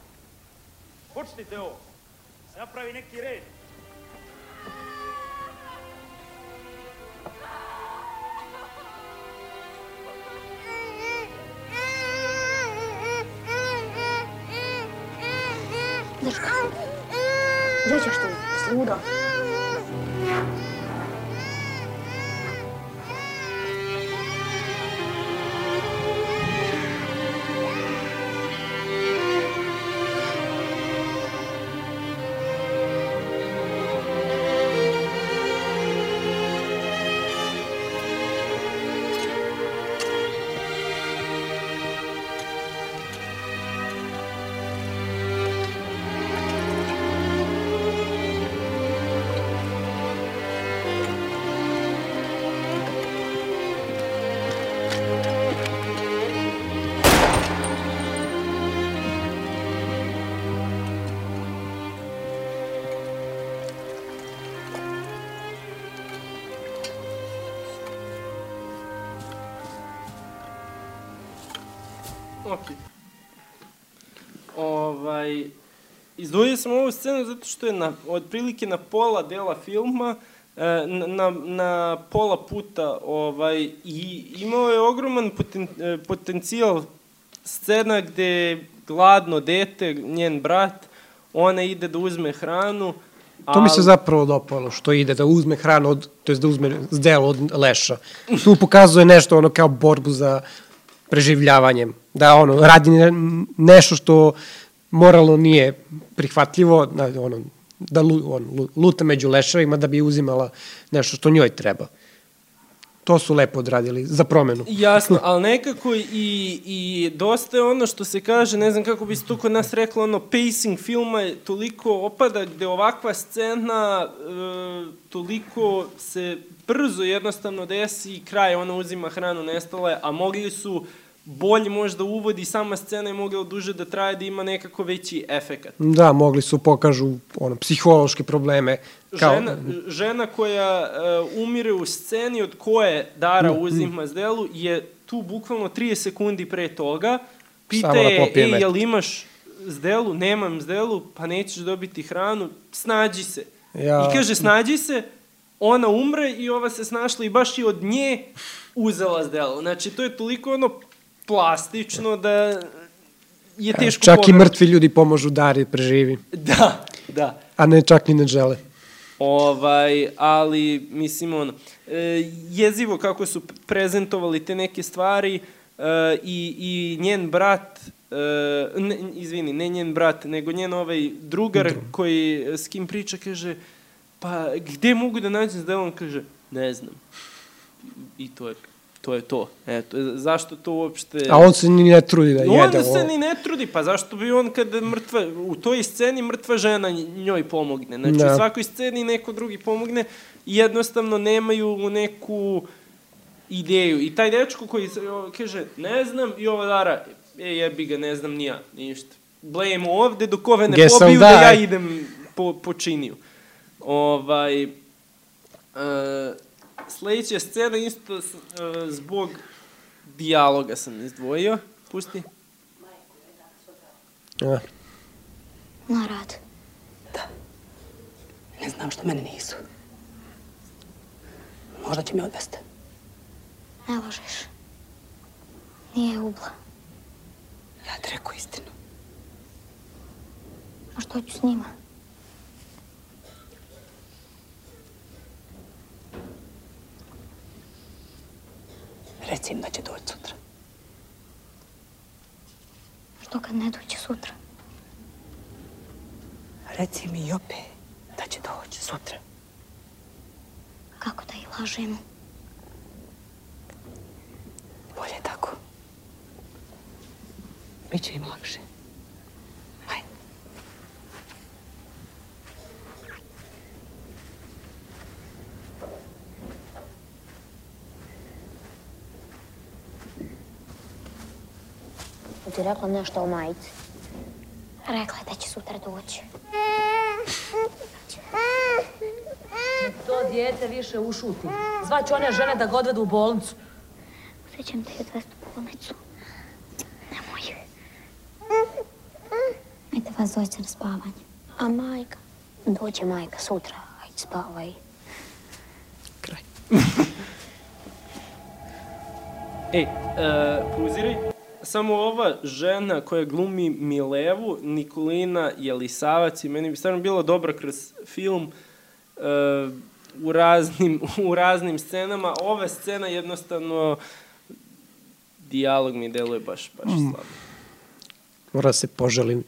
Počnite ovo. Napravi neki red. Dečko, gdje ćeš ti? Jesi Ok. Ovaj, izdvojio sam ovu scenu zato što je na, otprilike na pola dela filma, e, na, na, na pola puta ovaj, i imao je ogroman poten, e, potencijal scena gde gladno dete, njen brat, ona ide da uzme hranu, To mi se zapravo dopalo, što ide da uzme hranu, od, to jest da uzme zdelo od leša. Tu pokazuje nešto ono kao borbu za preživljavanjem. Da ono, radi ne, nešto što moralno nije prihvatljivo, da, ono, da lu, on, luta među leševima da bi uzimala nešto što njoj treba. To su lepo odradili, za promenu. Jasno, ali nekako i, i dosta je ono što se kaže, ne znam kako bi se to kod nas reklo, ono pacing filma je toliko opada gde ovakva scena e, toliko se brzo jednostavno desi i kraj, ona uzima hranu, nestala je, a mogli su bolje možda uvodi sama scena je mogla duže da traje da ima nekako veći efekat. Da, mogli su pokažu ono, psihološke probleme. Kao... Žena, žena koja uh, umire u sceni od koje Dara mm, uzima mm. zdelu je tu bukvalno 30 sekundi pre toga. Pita da je, ej, jel imaš zdelu? Nemam zdelu, pa nećeš dobiti hranu, snađi se. Ja... I kaže, snađi se, ona umre i ova se snašla i baš i od nje uzela zdelu. Znači, to je toliko ono plastično da je teško Čak povrati. i mrtvi ljudi pomožu Dari preživi. Da, da. A ne čak ni ne žele. Ovaj, ali, mislim, ono, e, jezivo kako su prezentovali te neke stvari e, i, i njen brat, e, ne, izvini, ne njen brat, nego njen ovaj drugar Dru. koji s kim priča, kaže, pa gde mogu da nađem zdelom, kaže, ne znam. I to je to je to. Eto, zašto to uopšte... A on se ni ne trudi da jede. On se ni ne trudi, pa zašto bi on kada mrtva, u toj sceni mrtva žena njoj pomogne. Znači, da. u svakoj sceni neko drugi pomogne i jednostavno nemaju neku ideju. I taj dečko koji kaže, ne znam, i ova Dara, e, jebi ga, ne znam nija, ništa. Blame ovde, dok ove ne Guess pobiju, da ja idem po, po činiju. Ovaj, uh, sledeća scena isto uh, zbog dijaloga sam izdvojio. Pusti. Ja. Na rad. Da. Ne znam što mene nisu. Možda će mi odvesti. Ne lažeš. Nije ubla. Ja ti rekao istinu. A što ću s njima? Reci im da će doći sutra. Što kad ne doće sutra? Reci mi i opet da će doći sutra. lažemo. Bolje tako. Biće im lakše. Ti rekla nešto o majici? Rekla je da će sutra doći. To dijete više ušuti. Zvaću one žene da ga odvedu u bolnicu. Sjećam te je odvesti u bolnicu. Nemoj. Ajde vas dvojica na spavanje. A majka? Doće majka sutra. Ajde spavaj. [laughs] Ej, e, pauziraj. Samo ova žena koja glumi Milevu, Nikolina Jelisavac i meni bi stvarno bilo dobro kroz film e, u, raznim, [laughs] u raznim scenama. Ova scena jednostavno dijalog mi deluje baš, baš Mm. slabo. Mora da se poželim.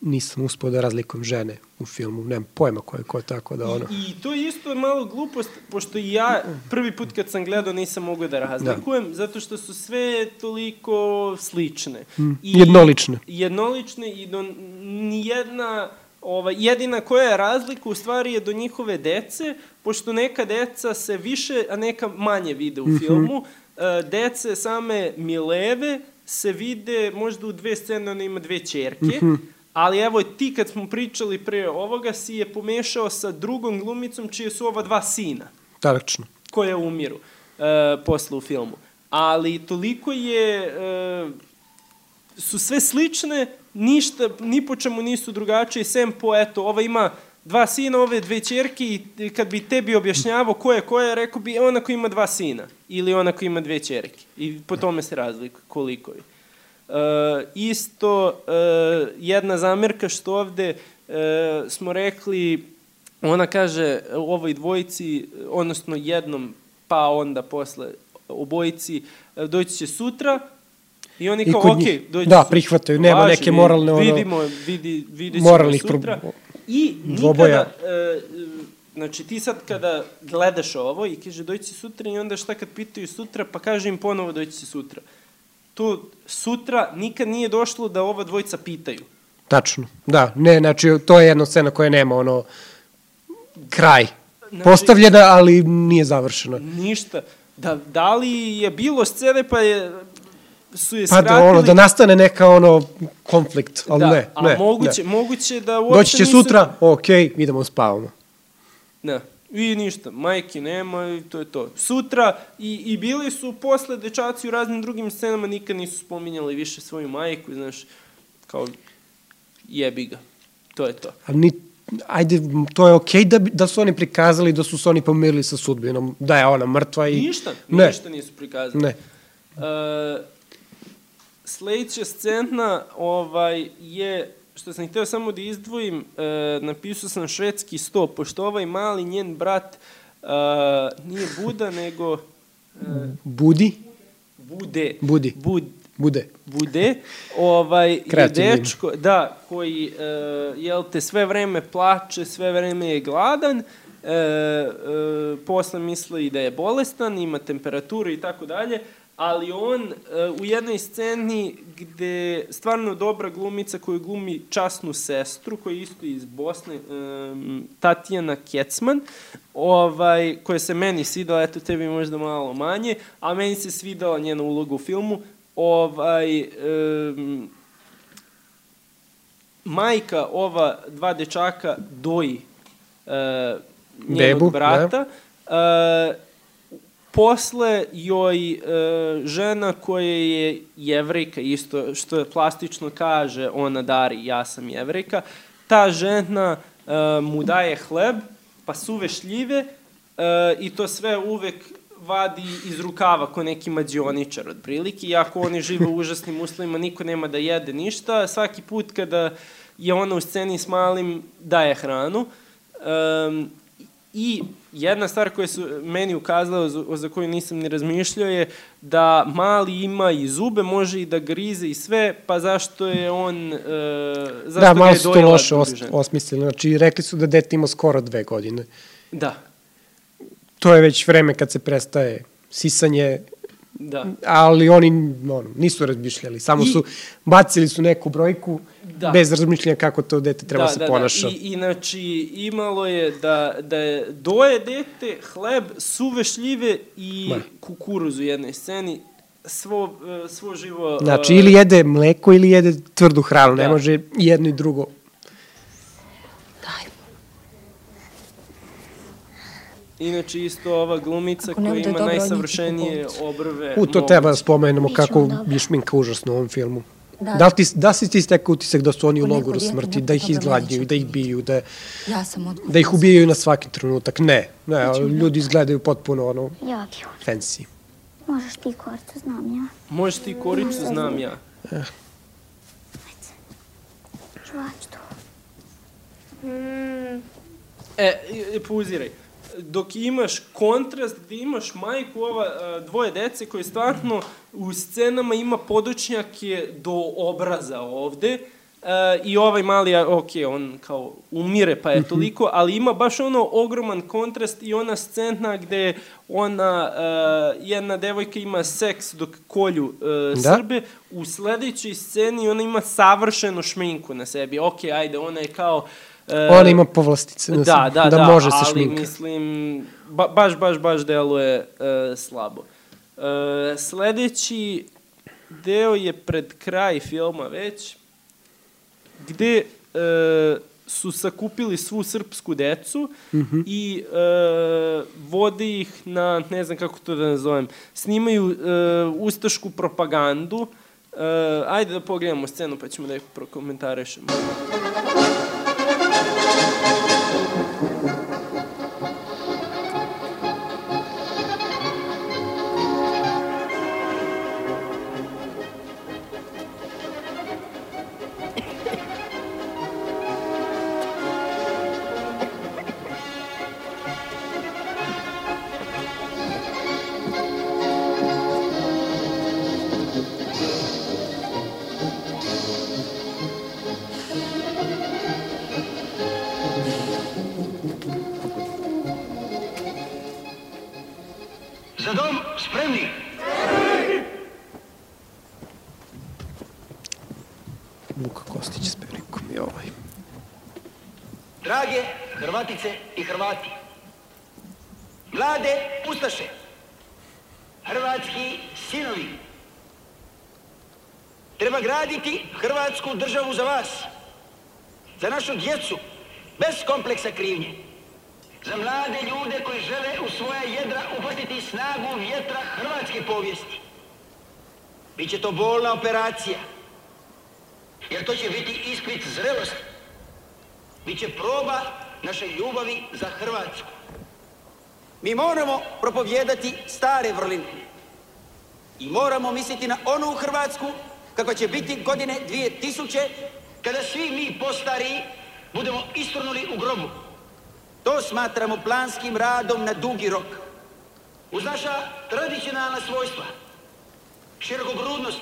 Nisam uspio da razlikujem žene u filmu. Nemam pojma ko je ko, tako da ono... I to je isto malo glupost, pošto i ja prvi put kad sam gledao nisam mogao da razlikujem, zato što su sve toliko slične. Mm, jednolične. Jednolične i do nijedna, ovaj, jedina koja je razlika u stvari je do njihove dece, pošto neka deca se više, a neka manje vide u Mhm. filmu. E, dece same Mileve se vide možda u dve scene, ona ima dve čerke, Mhm. Ali evo ti kad smo pričali pre ovoga si je pomešao sa drugom glumicom čije su ova dva sina Tačno. koje umiru e, posle u filmu. Ali toliko je e, su sve slične, ništa, ni po čemu nisu drugačije, sem po, eto, ova ima dva sina, ove dve čerke i kad bi tebi objašnjavao ko je ko je, rekao bi ona koja ima dva sina ili ona koja ima dve čerke. I po tome se razlikuje koliko je. E, isto, e, jedna zamerka što ovde e, smo rekli, ona kaže u ovoj dvojici, odnosno jednom, pa onda posle obojici, doći će sutra, i oni kao, kod ok, njih. doći Da, će prihvataju, nema Važi, neke vidi- moralne, ono, Vidimo, vidi, vidit ćemo sutra. pro- I dvoboja. nikada, e, znači ti sad kada gledaš ovo i kaže doći će sutra i onda šta kad pitaju sutra, pa kaže im ponovo doći će sutra. To sutra nikad nije došlo da ova dvojica pitaju. Tačno. Da, ne, znači to je jedna scena koja nema ono kraj. Znači- Postavljena, ali nije završena. Ništa. Da, da li je bilo scene pa je su je Pa skratili... da, ono, da nastane neka ono konflikt, ali da, ne, a ne. moguće, ne. moguće da uopšte Doći će nisu- sutra, okej, idemo spavamo. Da. I ništa, majke nema i to je to. Sutra, i, i bili su posle dečaci u raznim drugim scenama, nikad nisu spominjali više svoju majku, znaš, kao jebi ga. To je to. Ali ni, ajde, to je okej da, bi- da su oni prikazali da su se oni pomirili sa sudbinom, da je ona mrtva i... Ništa, ne. ništa nisu prikazali. Ne. E, sledeća scena ovaj, je, što sam htio samo da izdvojim, e, napisao sam švedski sto, pošto ovaj mali njen brat e, nije Buda, nego e, Budi? Bude. Budi. Bud, Bude. bude, ovaj, je Kreativno ime. dečko, da, koji, e, jel te, sve vreme plače, sve vreme je gladan, e, e, posle misli da je bolestan, ima temperaturu i tako dalje, ali on e, u jednoj sceni gde stvarno dobra glumica koju glumi časnu sestru, koja je isto iz Bosne, e, Tatjana Kecman, ovaj, koja se meni svidala, eto tebi možda malo manje, a meni se svidala njena uloga u filmu, ovaj, em, majka ova dva dečaka doji e, njenog Bebu, brata. E, posle joj e, žena koja je jevrejka, isto što je plastično kaže ona Dari, ja sam jevrejka, ta žena e, mu daje hleb, pa suve šljive e, i to sve uvek vadi iz rukava ko neki mađioničar otprilike, iako oni žive u užasnim uslovima, niko nema da jede ništa, svaki put kada je ona u sceni s malim daje hranu. I jedna stvar koja su meni ukazala, za, koju nisam ni razmišljao, je da mali ima i zube, može i da grize i sve, pa zašto je on... Uh, zašto Da, malo su to loše os, osmislili. Znači, rekli su da dete ima skoro dve godine. Da. to je već vreme kad se prestaje sisanje, Da. ali oni ono, nisu razmišljali, samo I- su, bacili su neku brojku Da. bez razmišljanja kako to dete treba da, se da, ponaša. Da. I, inači, imalo je da, da je doje dete, hleb, suve šljive i Ma. kukuruz u jednoj sceni. Svo, e, svo živo... Znači, e, ili jede mleko ili jede tvrdu hranu, ne Da. može jedno i drugo. Inače, isto ova glumica koja ima dobro, najsavršenije obrve. U, to moguće. treba da spomenemo kako je šminka užasna u ovom filmu. Da. Da, li ti, da si ti stekao utisak da su oni u logoru smrti, da ih izgladnjuju, da ih biju, da, Ja sam da ih ubijaju na svaki trenutak? Ne, ne, ljudi izgledaju potpuno ono, fancy. Možeš ti koricu, znam ja. Možeš ti koricu, znam ja. Čuvat ću to. E, i- i pauziraj. Dok imaš kontrast gde imaš majku ova a, dvoje dece koje stvarno u scenama ima podočnjake do obraza ovde e, i ovaj mali, ok, on kao umire pa je toliko, ali ima baš ono ogroman kontrast i ona scena gde ona, e, jedna devojka ima seks dok kolju e, Da. Srbe, u sledećoj sceni ona ima savršenu šminku na sebi, ok, ajde, ona je kao e, Ona ima povlastice, da, da, da, da, može se ali šminka. mislim, ba, baš, baš, baš deluje uh, slabo. Uh, sledeći deo je pred kraj filma već, gde uh, su sakupili svu srpsku decu Mhm. i uh, vode ih na, ne znam kako to da nazovem, snimaju uh, ustašku propagandu. Uh, ajde da pogledamo scenu pa ćemo da ih prokomentarišemo. Za Hrvati, mlade Ustaše, hrvatski sinovi, treba graditi Hrvatsku državu za vas, za našu djecu, bez kompleksa krivnje, za mlade ljude koji žele u svoja jedra uhvatiti snagu vjetra hrvatske povijesti. Biće to bolna operacija, jer to će biti ispit zrelosti. Biće proba naše ljubavi za Hrvatsku. Mi moramo propovjedati stare vrline. I moramo misliti na onu Hrvatsku kako će biti godine 2000 kada svi mi postari budemo istrnuli u grobu. To smatramo planskim radom na dugi rok. Uz naša tradicionalna svojstva, širokogrudnost,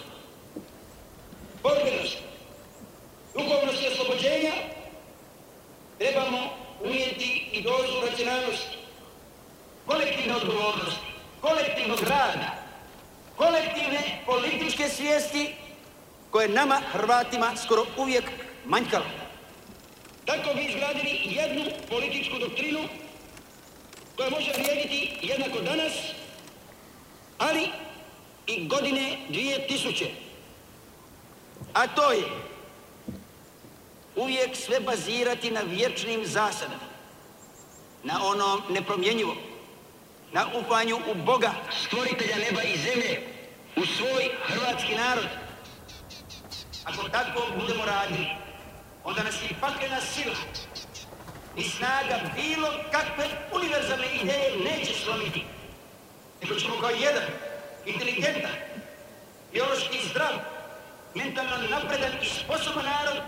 borbenost, duhovnost i oslobođenja, trebamo unijeti i dozu racionalnosti, kolektivne odgovornosti, kolektivnog rada, kolektivne političke svijesti koje nama Hrvatima skoro uvijek manjkalo. Tako bi izgradili jednu političku doktrinu koja može vrijediti jednako danas, ali i godine 2000. A to je uvijek sve bazirati na vječnim zasadama, na onom nepromjenjivom, na upanju u Boga, stvoritelja neba i zemlje, u svoj hrvatski narod. Ako tako budemo radili, onda nas i paklena sila i snaga bilo kakve univerzalne ideje neće slomiti. Nego ćemo kao jedan, inteligentan, biološki zdrav, mentalno napredan i sposoban narod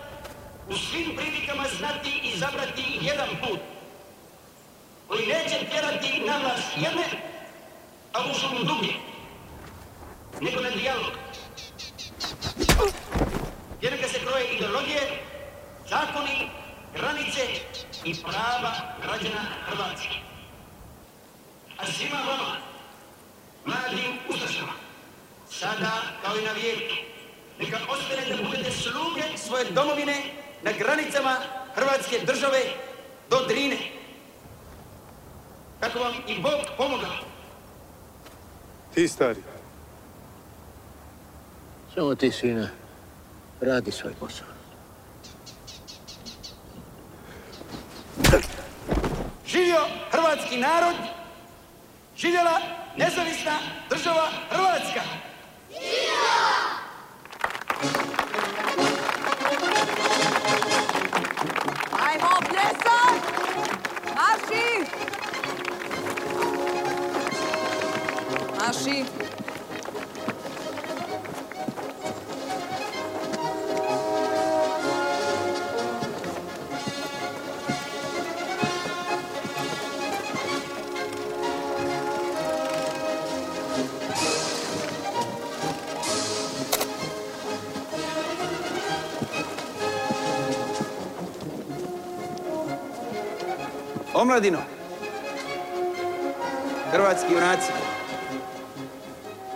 u svim prilikama znati i izabrati jedan put koji neće tjerati na vas jedne, a u šumu druge, nego na dijalog. Jer neka se kroje ideologije, zakoni, granice i prava građana Hrvatske. a svima vama, mladim ustašama, sada kao i na vijeku, neka ostane da budete sluge svoje domovine na granicama Hrvatske države do Drine. Kako vam i Bog pomogao. Ti stari. Samo ti, sine, radi svoj posao. Živio hrvatski narod, živjela nezavisna država Hrvatska. Vai hope, yes, sir. Marche. Marche. Omladino, hrvatski junaci,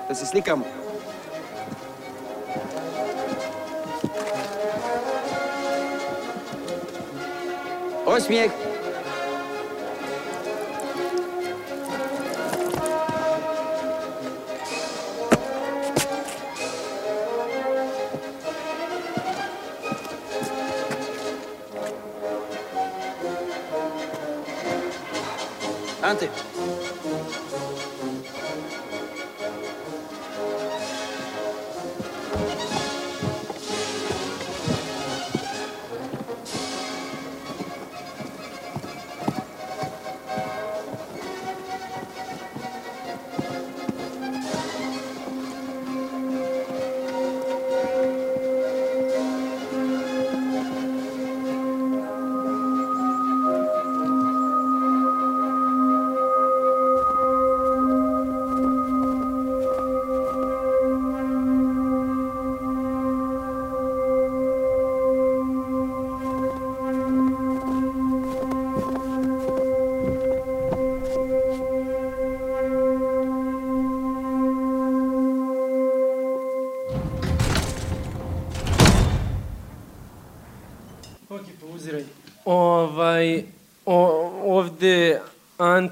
da se slikamo. Osmijeh.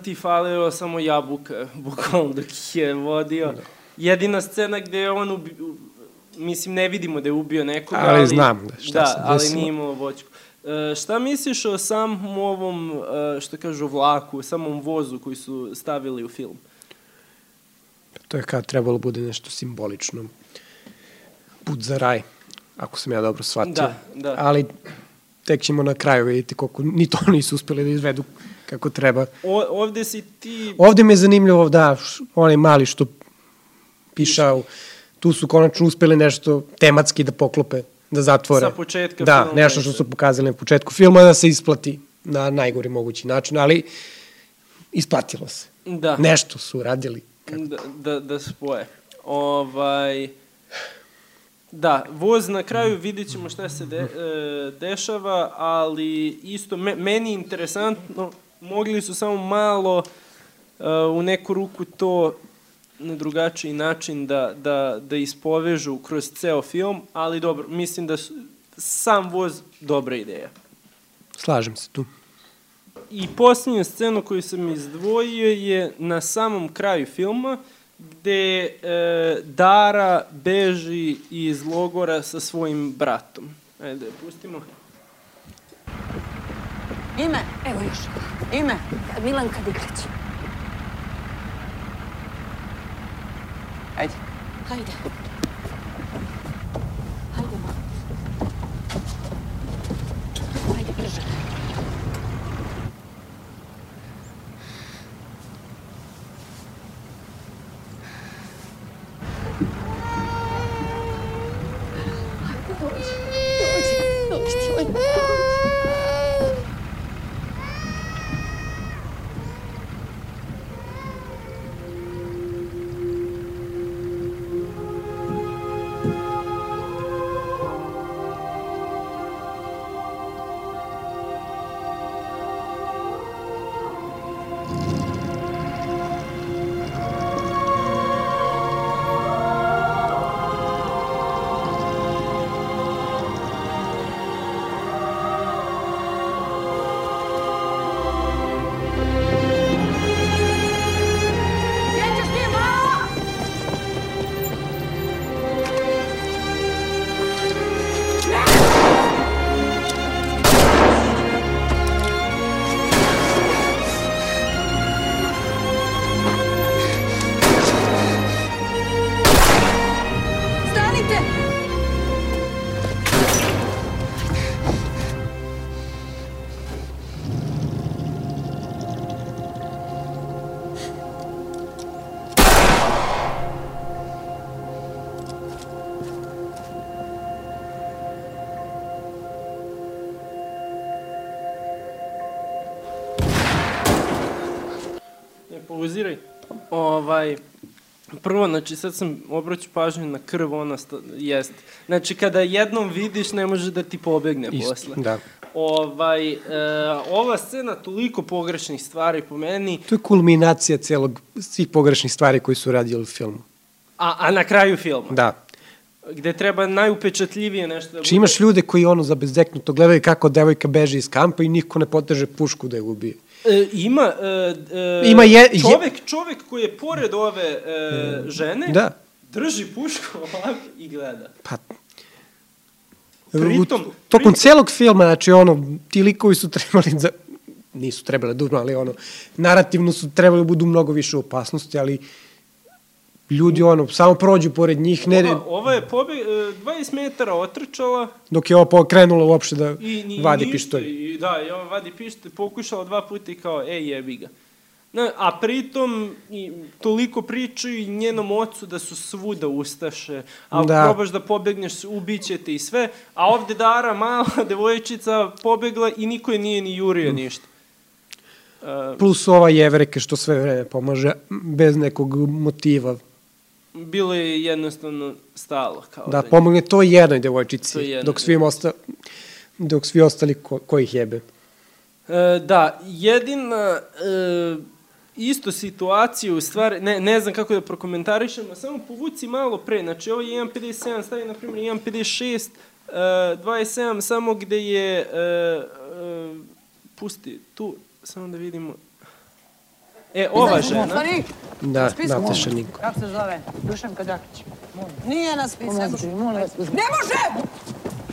Anti falio samo jabuka, [laughs] bukvalno dok ih je vodio. Jedina scena gde je on ubi, mislim, ne vidimo da je ubio nekoga, Ali znam da šta da, se ali desilo. nije imao voćku. E, šta misliš o samom ovom, e, što kažu, vlaku, samom vozu koji su stavili u film? To je kao trebalo bude nešto simbolično. Put za raj, ako sam ja dobro shvatio. Da, da. Ali tek ćemo na kraju vidjeti koliko ni to [laughs] nisu uspjeli da izvedu kako treba. O, ovde si ti... Ovde mi je zanimljivo, da, onaj mali što pišao, tu su konačno uspeli nešto tematski da poklope, da zatvore. Sa početka Da, filma nešto i što su pokazali na početku filma da se isplati na najgori mogući način, ali isplatilo se. Da. Nešto su radili. Da, da, da spoje. Ovaj, da, voz na kraju vidjet ćemo šta se de, e, dešava, ali isto, me, meni je interesantno, mogli su samo malo e, u neku ruku to na drugačiji način da, da, da ispovežu kroz ceo film, ali dobro, mislim da su, sam voz dobra ideja. Slažem se tu. I posljednju scenu koju sam izdvojio je na samom kraju filma, gde e, Dara beži iz logora sa svojim bratom. Ajde, pustimo. Ime? Evo još. Ime? Milanka Diglić. Ajde. Hajde. Ovaj, prvo, znači sad sam obraću pažnju na krv, ona sta, jest. Znači kada jednom vidiš, ne može da ti pobegne Isto, posle. da. Ovaj, e, ova scena toliko pogrešnih stvari po meni, To je kulminacija celog, svih pogrešnih stvari koji su radili u filmu. a, a na kraju filma, Da. gde treba najupečatljivije nešto da Či imaš ljude koji ono zabezeknuto gledaju kako devojka beži iz kampa i niko ne poteže pušku da je ubije. E, ima, e, e, Ima je- je- čovek, čovek koji je pored ove e, žene, Da. drži pušku ovako i gleda. Pa, Pritom- u, tokom celog filma, znači ono, ti likovi su trebali da, nisu trebali da umru, ali ono, narativno su trebali da budu mnogo više u opasnosti, ali ljudi ono, samo prođu pored njih, ne, Ova, ova je pobe, e, 20 metara otrčala dok je ovo pokrenulo uopšte da i ni, vadi ništa, pištolj. I, da, i on vadi pištolj, pokušala dva puta i kao, ej, jebi ga. Na, a pritom i, toliko pričaju i njenom ocu da su svuda ustaše, a Da. probaš da pobegneš, ubiće te i sve, a ovde Dara, mala [laughs] devojčica, pobegla i niko je nije ni jurio ništa. E, Plus ova jevreka što sve vreme pomaže bez nekog motiva. Bilo je jednostavno stalo. Kao Da nje- pomogne to jednoj devojčici, To jednoj dok svim osta, dok svi ostali ko, ko ih jebe. E, da, jedina e, isto situacija u stvari, ne, ne znam kako da prokomentarišemo, samo povuci malo pre, znači ovo je 1.57, stavi na primjer 1.56, e, 27, samo gde je, e, e, pusti tu, samo da vidimo, e, ova žena, Da, Nataša Ninko. Kako se zove? Dušan Kadakić. Nije na spisu. Ne može. Ne može!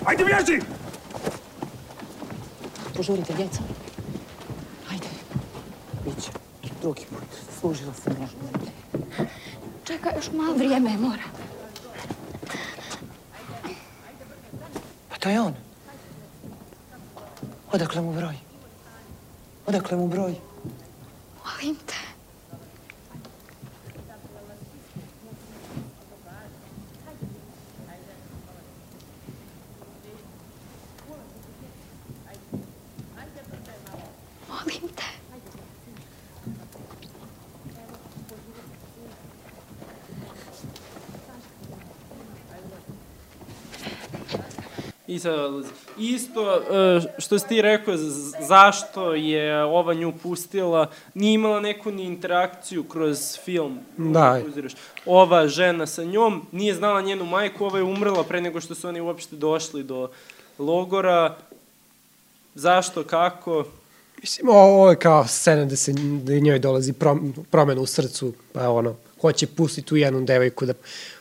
Ajde, bježi! Požurite, djeca. Ajde. Biće. Drugi put. Služila sam ja. Čekaj, još malo vrijeme mora. Pa to je on. Odakle mu broj? Odakle mu broj? Molim te. I sad odlazi. Isto, e, što si ti rekao, zašto je ova nju pustila, nije imala neku ni interakciju kroz film. Da. Uziraš. Ova žena sa njom nije znala njenu majku, ova je umrla pre nego što su oni uopšte došli do logora. Zašto, kako? Mislim, ovo je kao scena da se njoj dolazi prom, promena u srcu, pa ono, hoće pustiti tu jednu devojku da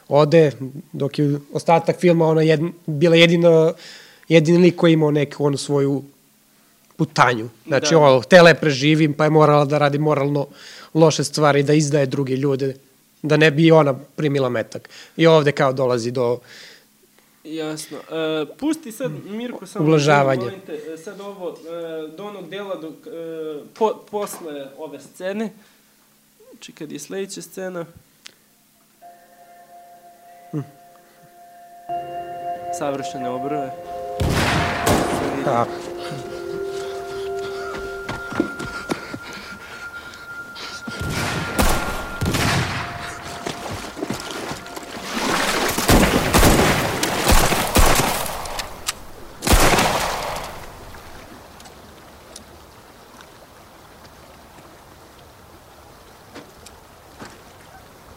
ode, dok je ostatak filma ona jedn, bila jedina, jedini lik koji imao neku onu svoju putanju. Znači, Da. ovo, htela je preživim, pa je morala da radi moralno loše stvari, da izdaje druge ljude, da ne bi ona primila metak. I ovde kao dolazi do Jasno. E, pusti sad, Mirko, samo... Ublažavanje. molim te, e, sad ovo, e, do onog dela dok, e, po, posle ove scene, znači kad je sledeća scena, savršene obrve. A,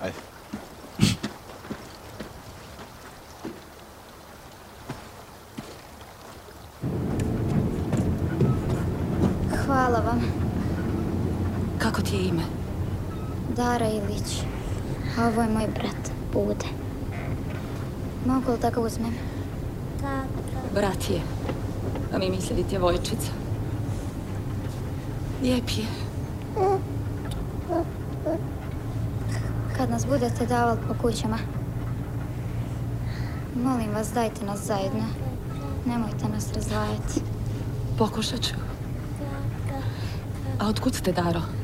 Ajde. Hvala vam. Kako ti je ime? Dara Ilić. A ovo je moj brat, Bude. Mogu li da ga uzmem? Brat je. Mislili djevojčica. Lijep je. Kad nas budete davali po kućama, molim vas dajte nas zajedno. Nemojte nas razdvajati. Pokušat ću. A otkud ste, Daro?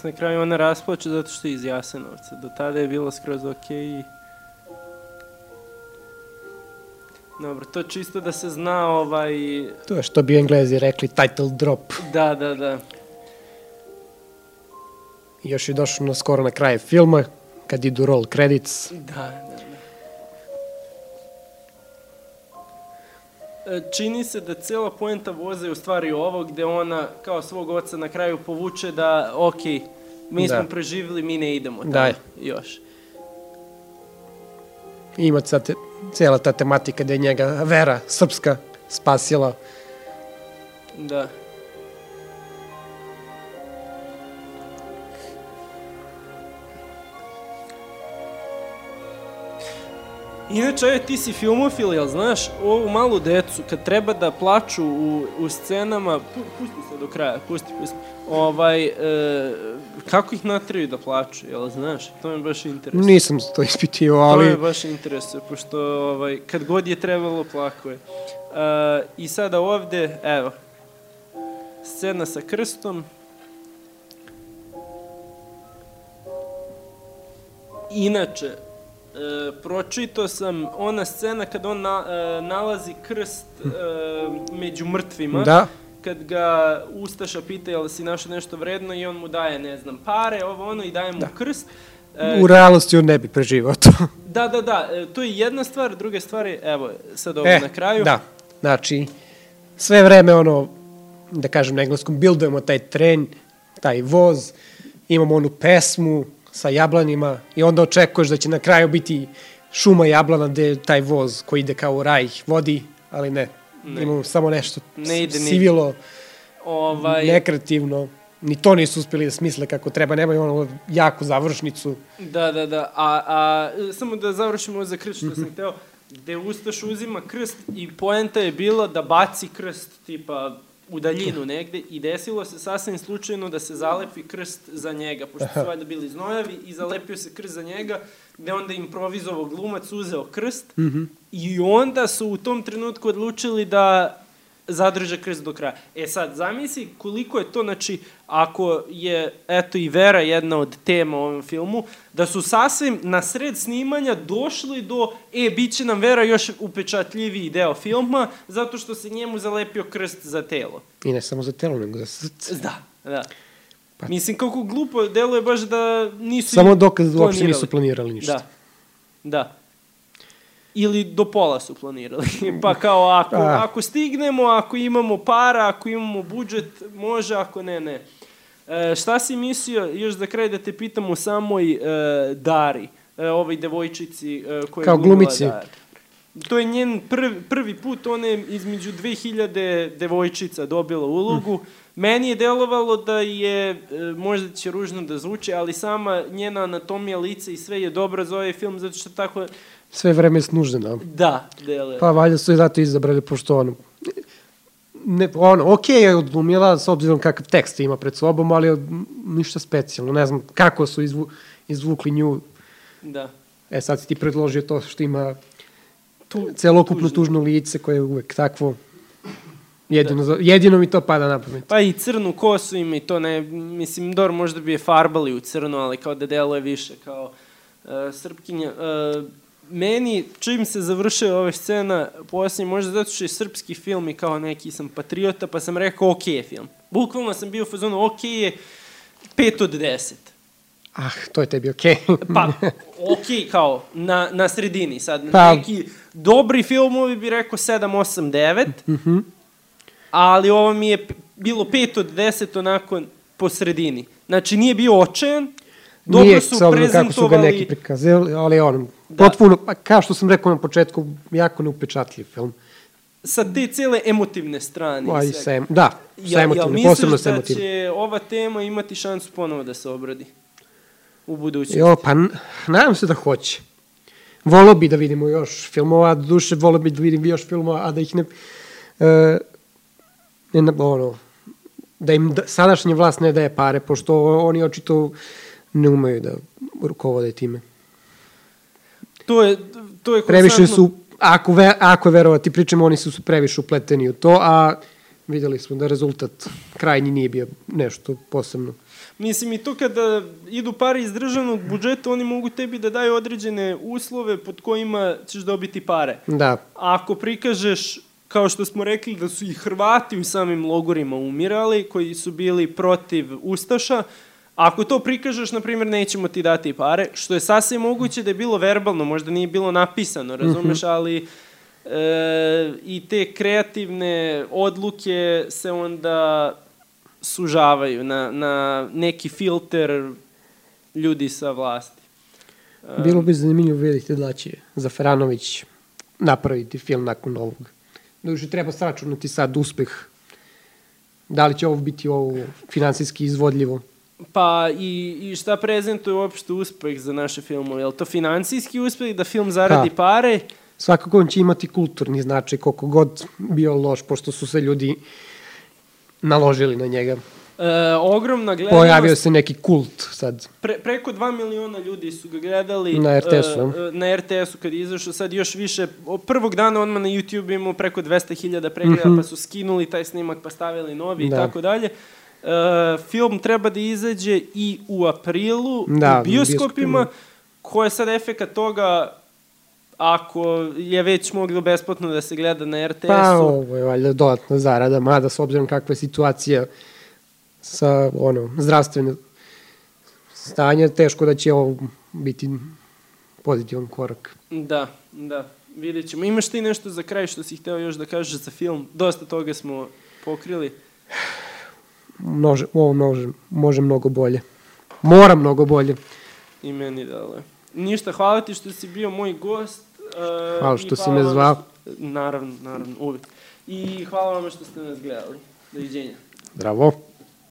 Se na kraju ona rasplače zato što je iz Jasenovca. Do tada je bilo skroz okej. i... Dobro, to čisto da se zna ovaj... To je što bi englezi rekli title drop. Da, da, da. I još je došlo na skoro na kraj filma, kad idu roll credits. Da, da, Čini se da cela poenta voza je u stvari ovo gde ona kao svog oca na kraju povuče da, ok, mi Da. smo preživjeli, mi ne idemo tamo Da. još. I ima sad te, cela ta tematika da je njega vera srpska spasila. Da. Inače, aj, ti si filmofil, jel znaš, ovu malu decu, kad treba da plaču u, u scenama, pu, pusti se do kraja, pusti, pusti, ovaj, e, kako ih natriju da plaču, jel znaš, to me baš interesuje. Nisam to ispitio, To ali me baš interesuje, pošto ovaj, kad god je trebalo, plako je. Uh, I sada ovde, evo, scena sa krstom. Inače, e, pročitao sam ona scena kad on na, e, nalazi krst e, među mrtvima. Da. Kad ga Ustaša pita jel si našao nešto vredno i on mu daje, ne znam, pare, ovo ono i daje mu krst. E, u realnosti on ne bi preživao to. [laughs] da, da, da, e, to je jedna stvar, druga stvar je, evo, sad ovo na kraju. E, Da, znači, sve vreme ono, da kažem na engleskom, bildujemo taj tren, taj voz, imamo onu pesmu sa jablanima i onda očekuješ da će na kraju biti šuma jablana gde taj voz koji ide kao u raj vodi, ali ne. Ne. Imamo samo nešto Ne ide sivilo, Ovaj, nekreativno. Ni to nisu uspeli da smisle kako treba, nemaju ono jaku završnicu. Da, da, da. A, a samo da završimo za krst što sam hteo. Gde Ustaš uzima krst i poenta je bila da baci krst tipa u daljinu negde i desilo se sasvim slučajno da se zalepi krst za njega, pošto su valjda bili znojavi i zalepio se krst za njega, gde onda improvizovao glumac uzeo krst Mhm. i onda su u tom trenutku odlučili da zadrže krst do kraja. E sad, zamisli koliko je to, znači, ako je, eto, i vera jedna od tema u ovom filmu, da su sasvim na sred snimanja došli do, e, bit će nam vera još upečatljiviji deo filma, zato što se njemu zalepio krst za telo. I ne samo za telo, nego za srce. Da, da. Mislim, kako glupo deluje baš da nisu... Samo dokaz da uopšte nisu planirali ništa. Da, da. Ili do pola su planirali. [laughs] pa kao, ako, A. ako stignemo, ako imamo para, ako imamo budžet, može, ako ne, ne. E, šta si mislio, još za kraj da te pitam o samoj e, Dari, e, ovoj devojčici e, koja je Kao glumila glumici. Daru? To je njen prvi, prvi put, ona je između 2000 devojčica dobila ulogu. Meni je delovalo da je, e, možda će ružno da zvuči, ali sama njena anatomija lica i sve je dobra za ovaj film, zato što tako, Sve vreme snuždena. da, deluje. Pa valjda su je zato izabrali, pošto ono, ne, ono, okej je odglumila s obzirom kakav tekst ima pred sobom, ali ništa specijalno. Ne znam kako su izvu, izvukli nju. Da. E sad si ti predložio to što ima tu, celokupno tužno. lice koje je uvek takvo. Jedino, za, jedino mi to pada na pamet. Pa i crnu kosu ima i to ne, mislim, Dor možda bi je farbali u crno, ali kao da deluje više kao uh, srpkinja. Uh, meni, čim se završila ova scena, poslije možda zato što je srpski film i kao neki sam patriota, pa sam rekao ok je film. Bukvalno sam bio u fazonu ok je 5 od 10. Ah, to je tebi okej. [laughs] Pa, ok, kao, na, na sredini sad. Pa- Neki dobri filmovi bi rekao 7, 8, 9, Mhm. ali ovo mi je bilo 5 od 10 onako po sredini. Znači, nije bio očajan, dobro Nije, su s obzirom kako su ga neki prikazali, ali ono, Da. potpuno, pa kao što sam rekao na početku, jako neupečatljiv film. Sa te cele emotivne strane. i Aj, svega. sa, em- da, sa Jel- jel emotivnim, misliš posebno sa da će ova tema imati šansu ponovo da se obradi? U budućnosti. Jo, pa nadam se da hoće. Volio bi da vidimo još filmova, duše volio bi da vidim još filmova, a da ih ne... E, ne ono, da im da, sadašnja vlast ne daje pare, pošto oni očito ne umeju da rukovode time. To je, to je Previše konstantno- su, ako, ve, ako je verovati pričamo, oni su, su previše upleteni u to, a videli smo da rezultat krajnji nije bio nešto posebno. Mislim, i to kada idu pare iz državnog budžeta, oni mogu tebi da daju određene uslove pod kojima ćeš dobiti pare. Da. A ako prikažeš, kao što smo rekli, da su i Hrvati u samim logorima umirali, koji su bili protiv Ustaša, Ako to prikažeš, na primjer, nećemo ti dati pare, što je sasvim moguće da je bilo verbalno, možda nije bilo napisano, razumeš, ali e, i te kreativne odluke se onda sužavaju na, na neki filter ljudi sa vlasti. E, bilo bi zanimljivo vidjeti da će Zaferanović napraviti film nakon ovog. Duže treba sračunati sad uspeh. Da li će ovo biti ovo finansijski izvodljivo? Pa i, i šta prezentuje uopšte uspeh za naše filmove? Je li to finansijski uspeh da film zaradi ha. pare? Svakako on će imati kulturni značaj koliko god bio loš, pošto su se ljudi naložili na njega. E, ogromna gledanost. Pojavio se neki kult sad. Pre, preko 2 miliona ljudi su ga gledali. Na RTS-u. E, na RTS-u kad je izašao, sad još više. Prvog dana odmah na YouTube imao preko 200.000 pregleda, mm -hmm. pa su skinuli taj snimak pa stavili novi da. i tako dalje. Uh, film treba da izađe i u aprilu da, u bioskopima, ko je sad efekat toga ako je već moglo besplatno da se gleda na RTS-u. Pa ovo je valjda dodatna zarada, mada s obzirom kakva je situacija sa ono, zdravstveno stanje, teško da će ovo biti pozitivan korak. Da, da, vidjet ćemo. Imaš ti nešto za kraj što si hteo još da kažeš za film? Dosta toga smo pokrili može, ovo može, može mnogo bolje. Mora mnogo bolje. I meni dale. Ništa, hvala ti što si bio moj gost. Uh, hvala što si me zvao. Što, naravno, naravno, uvijek. I hvala vam što ste nas gledali. Doviđenja. Zdravo.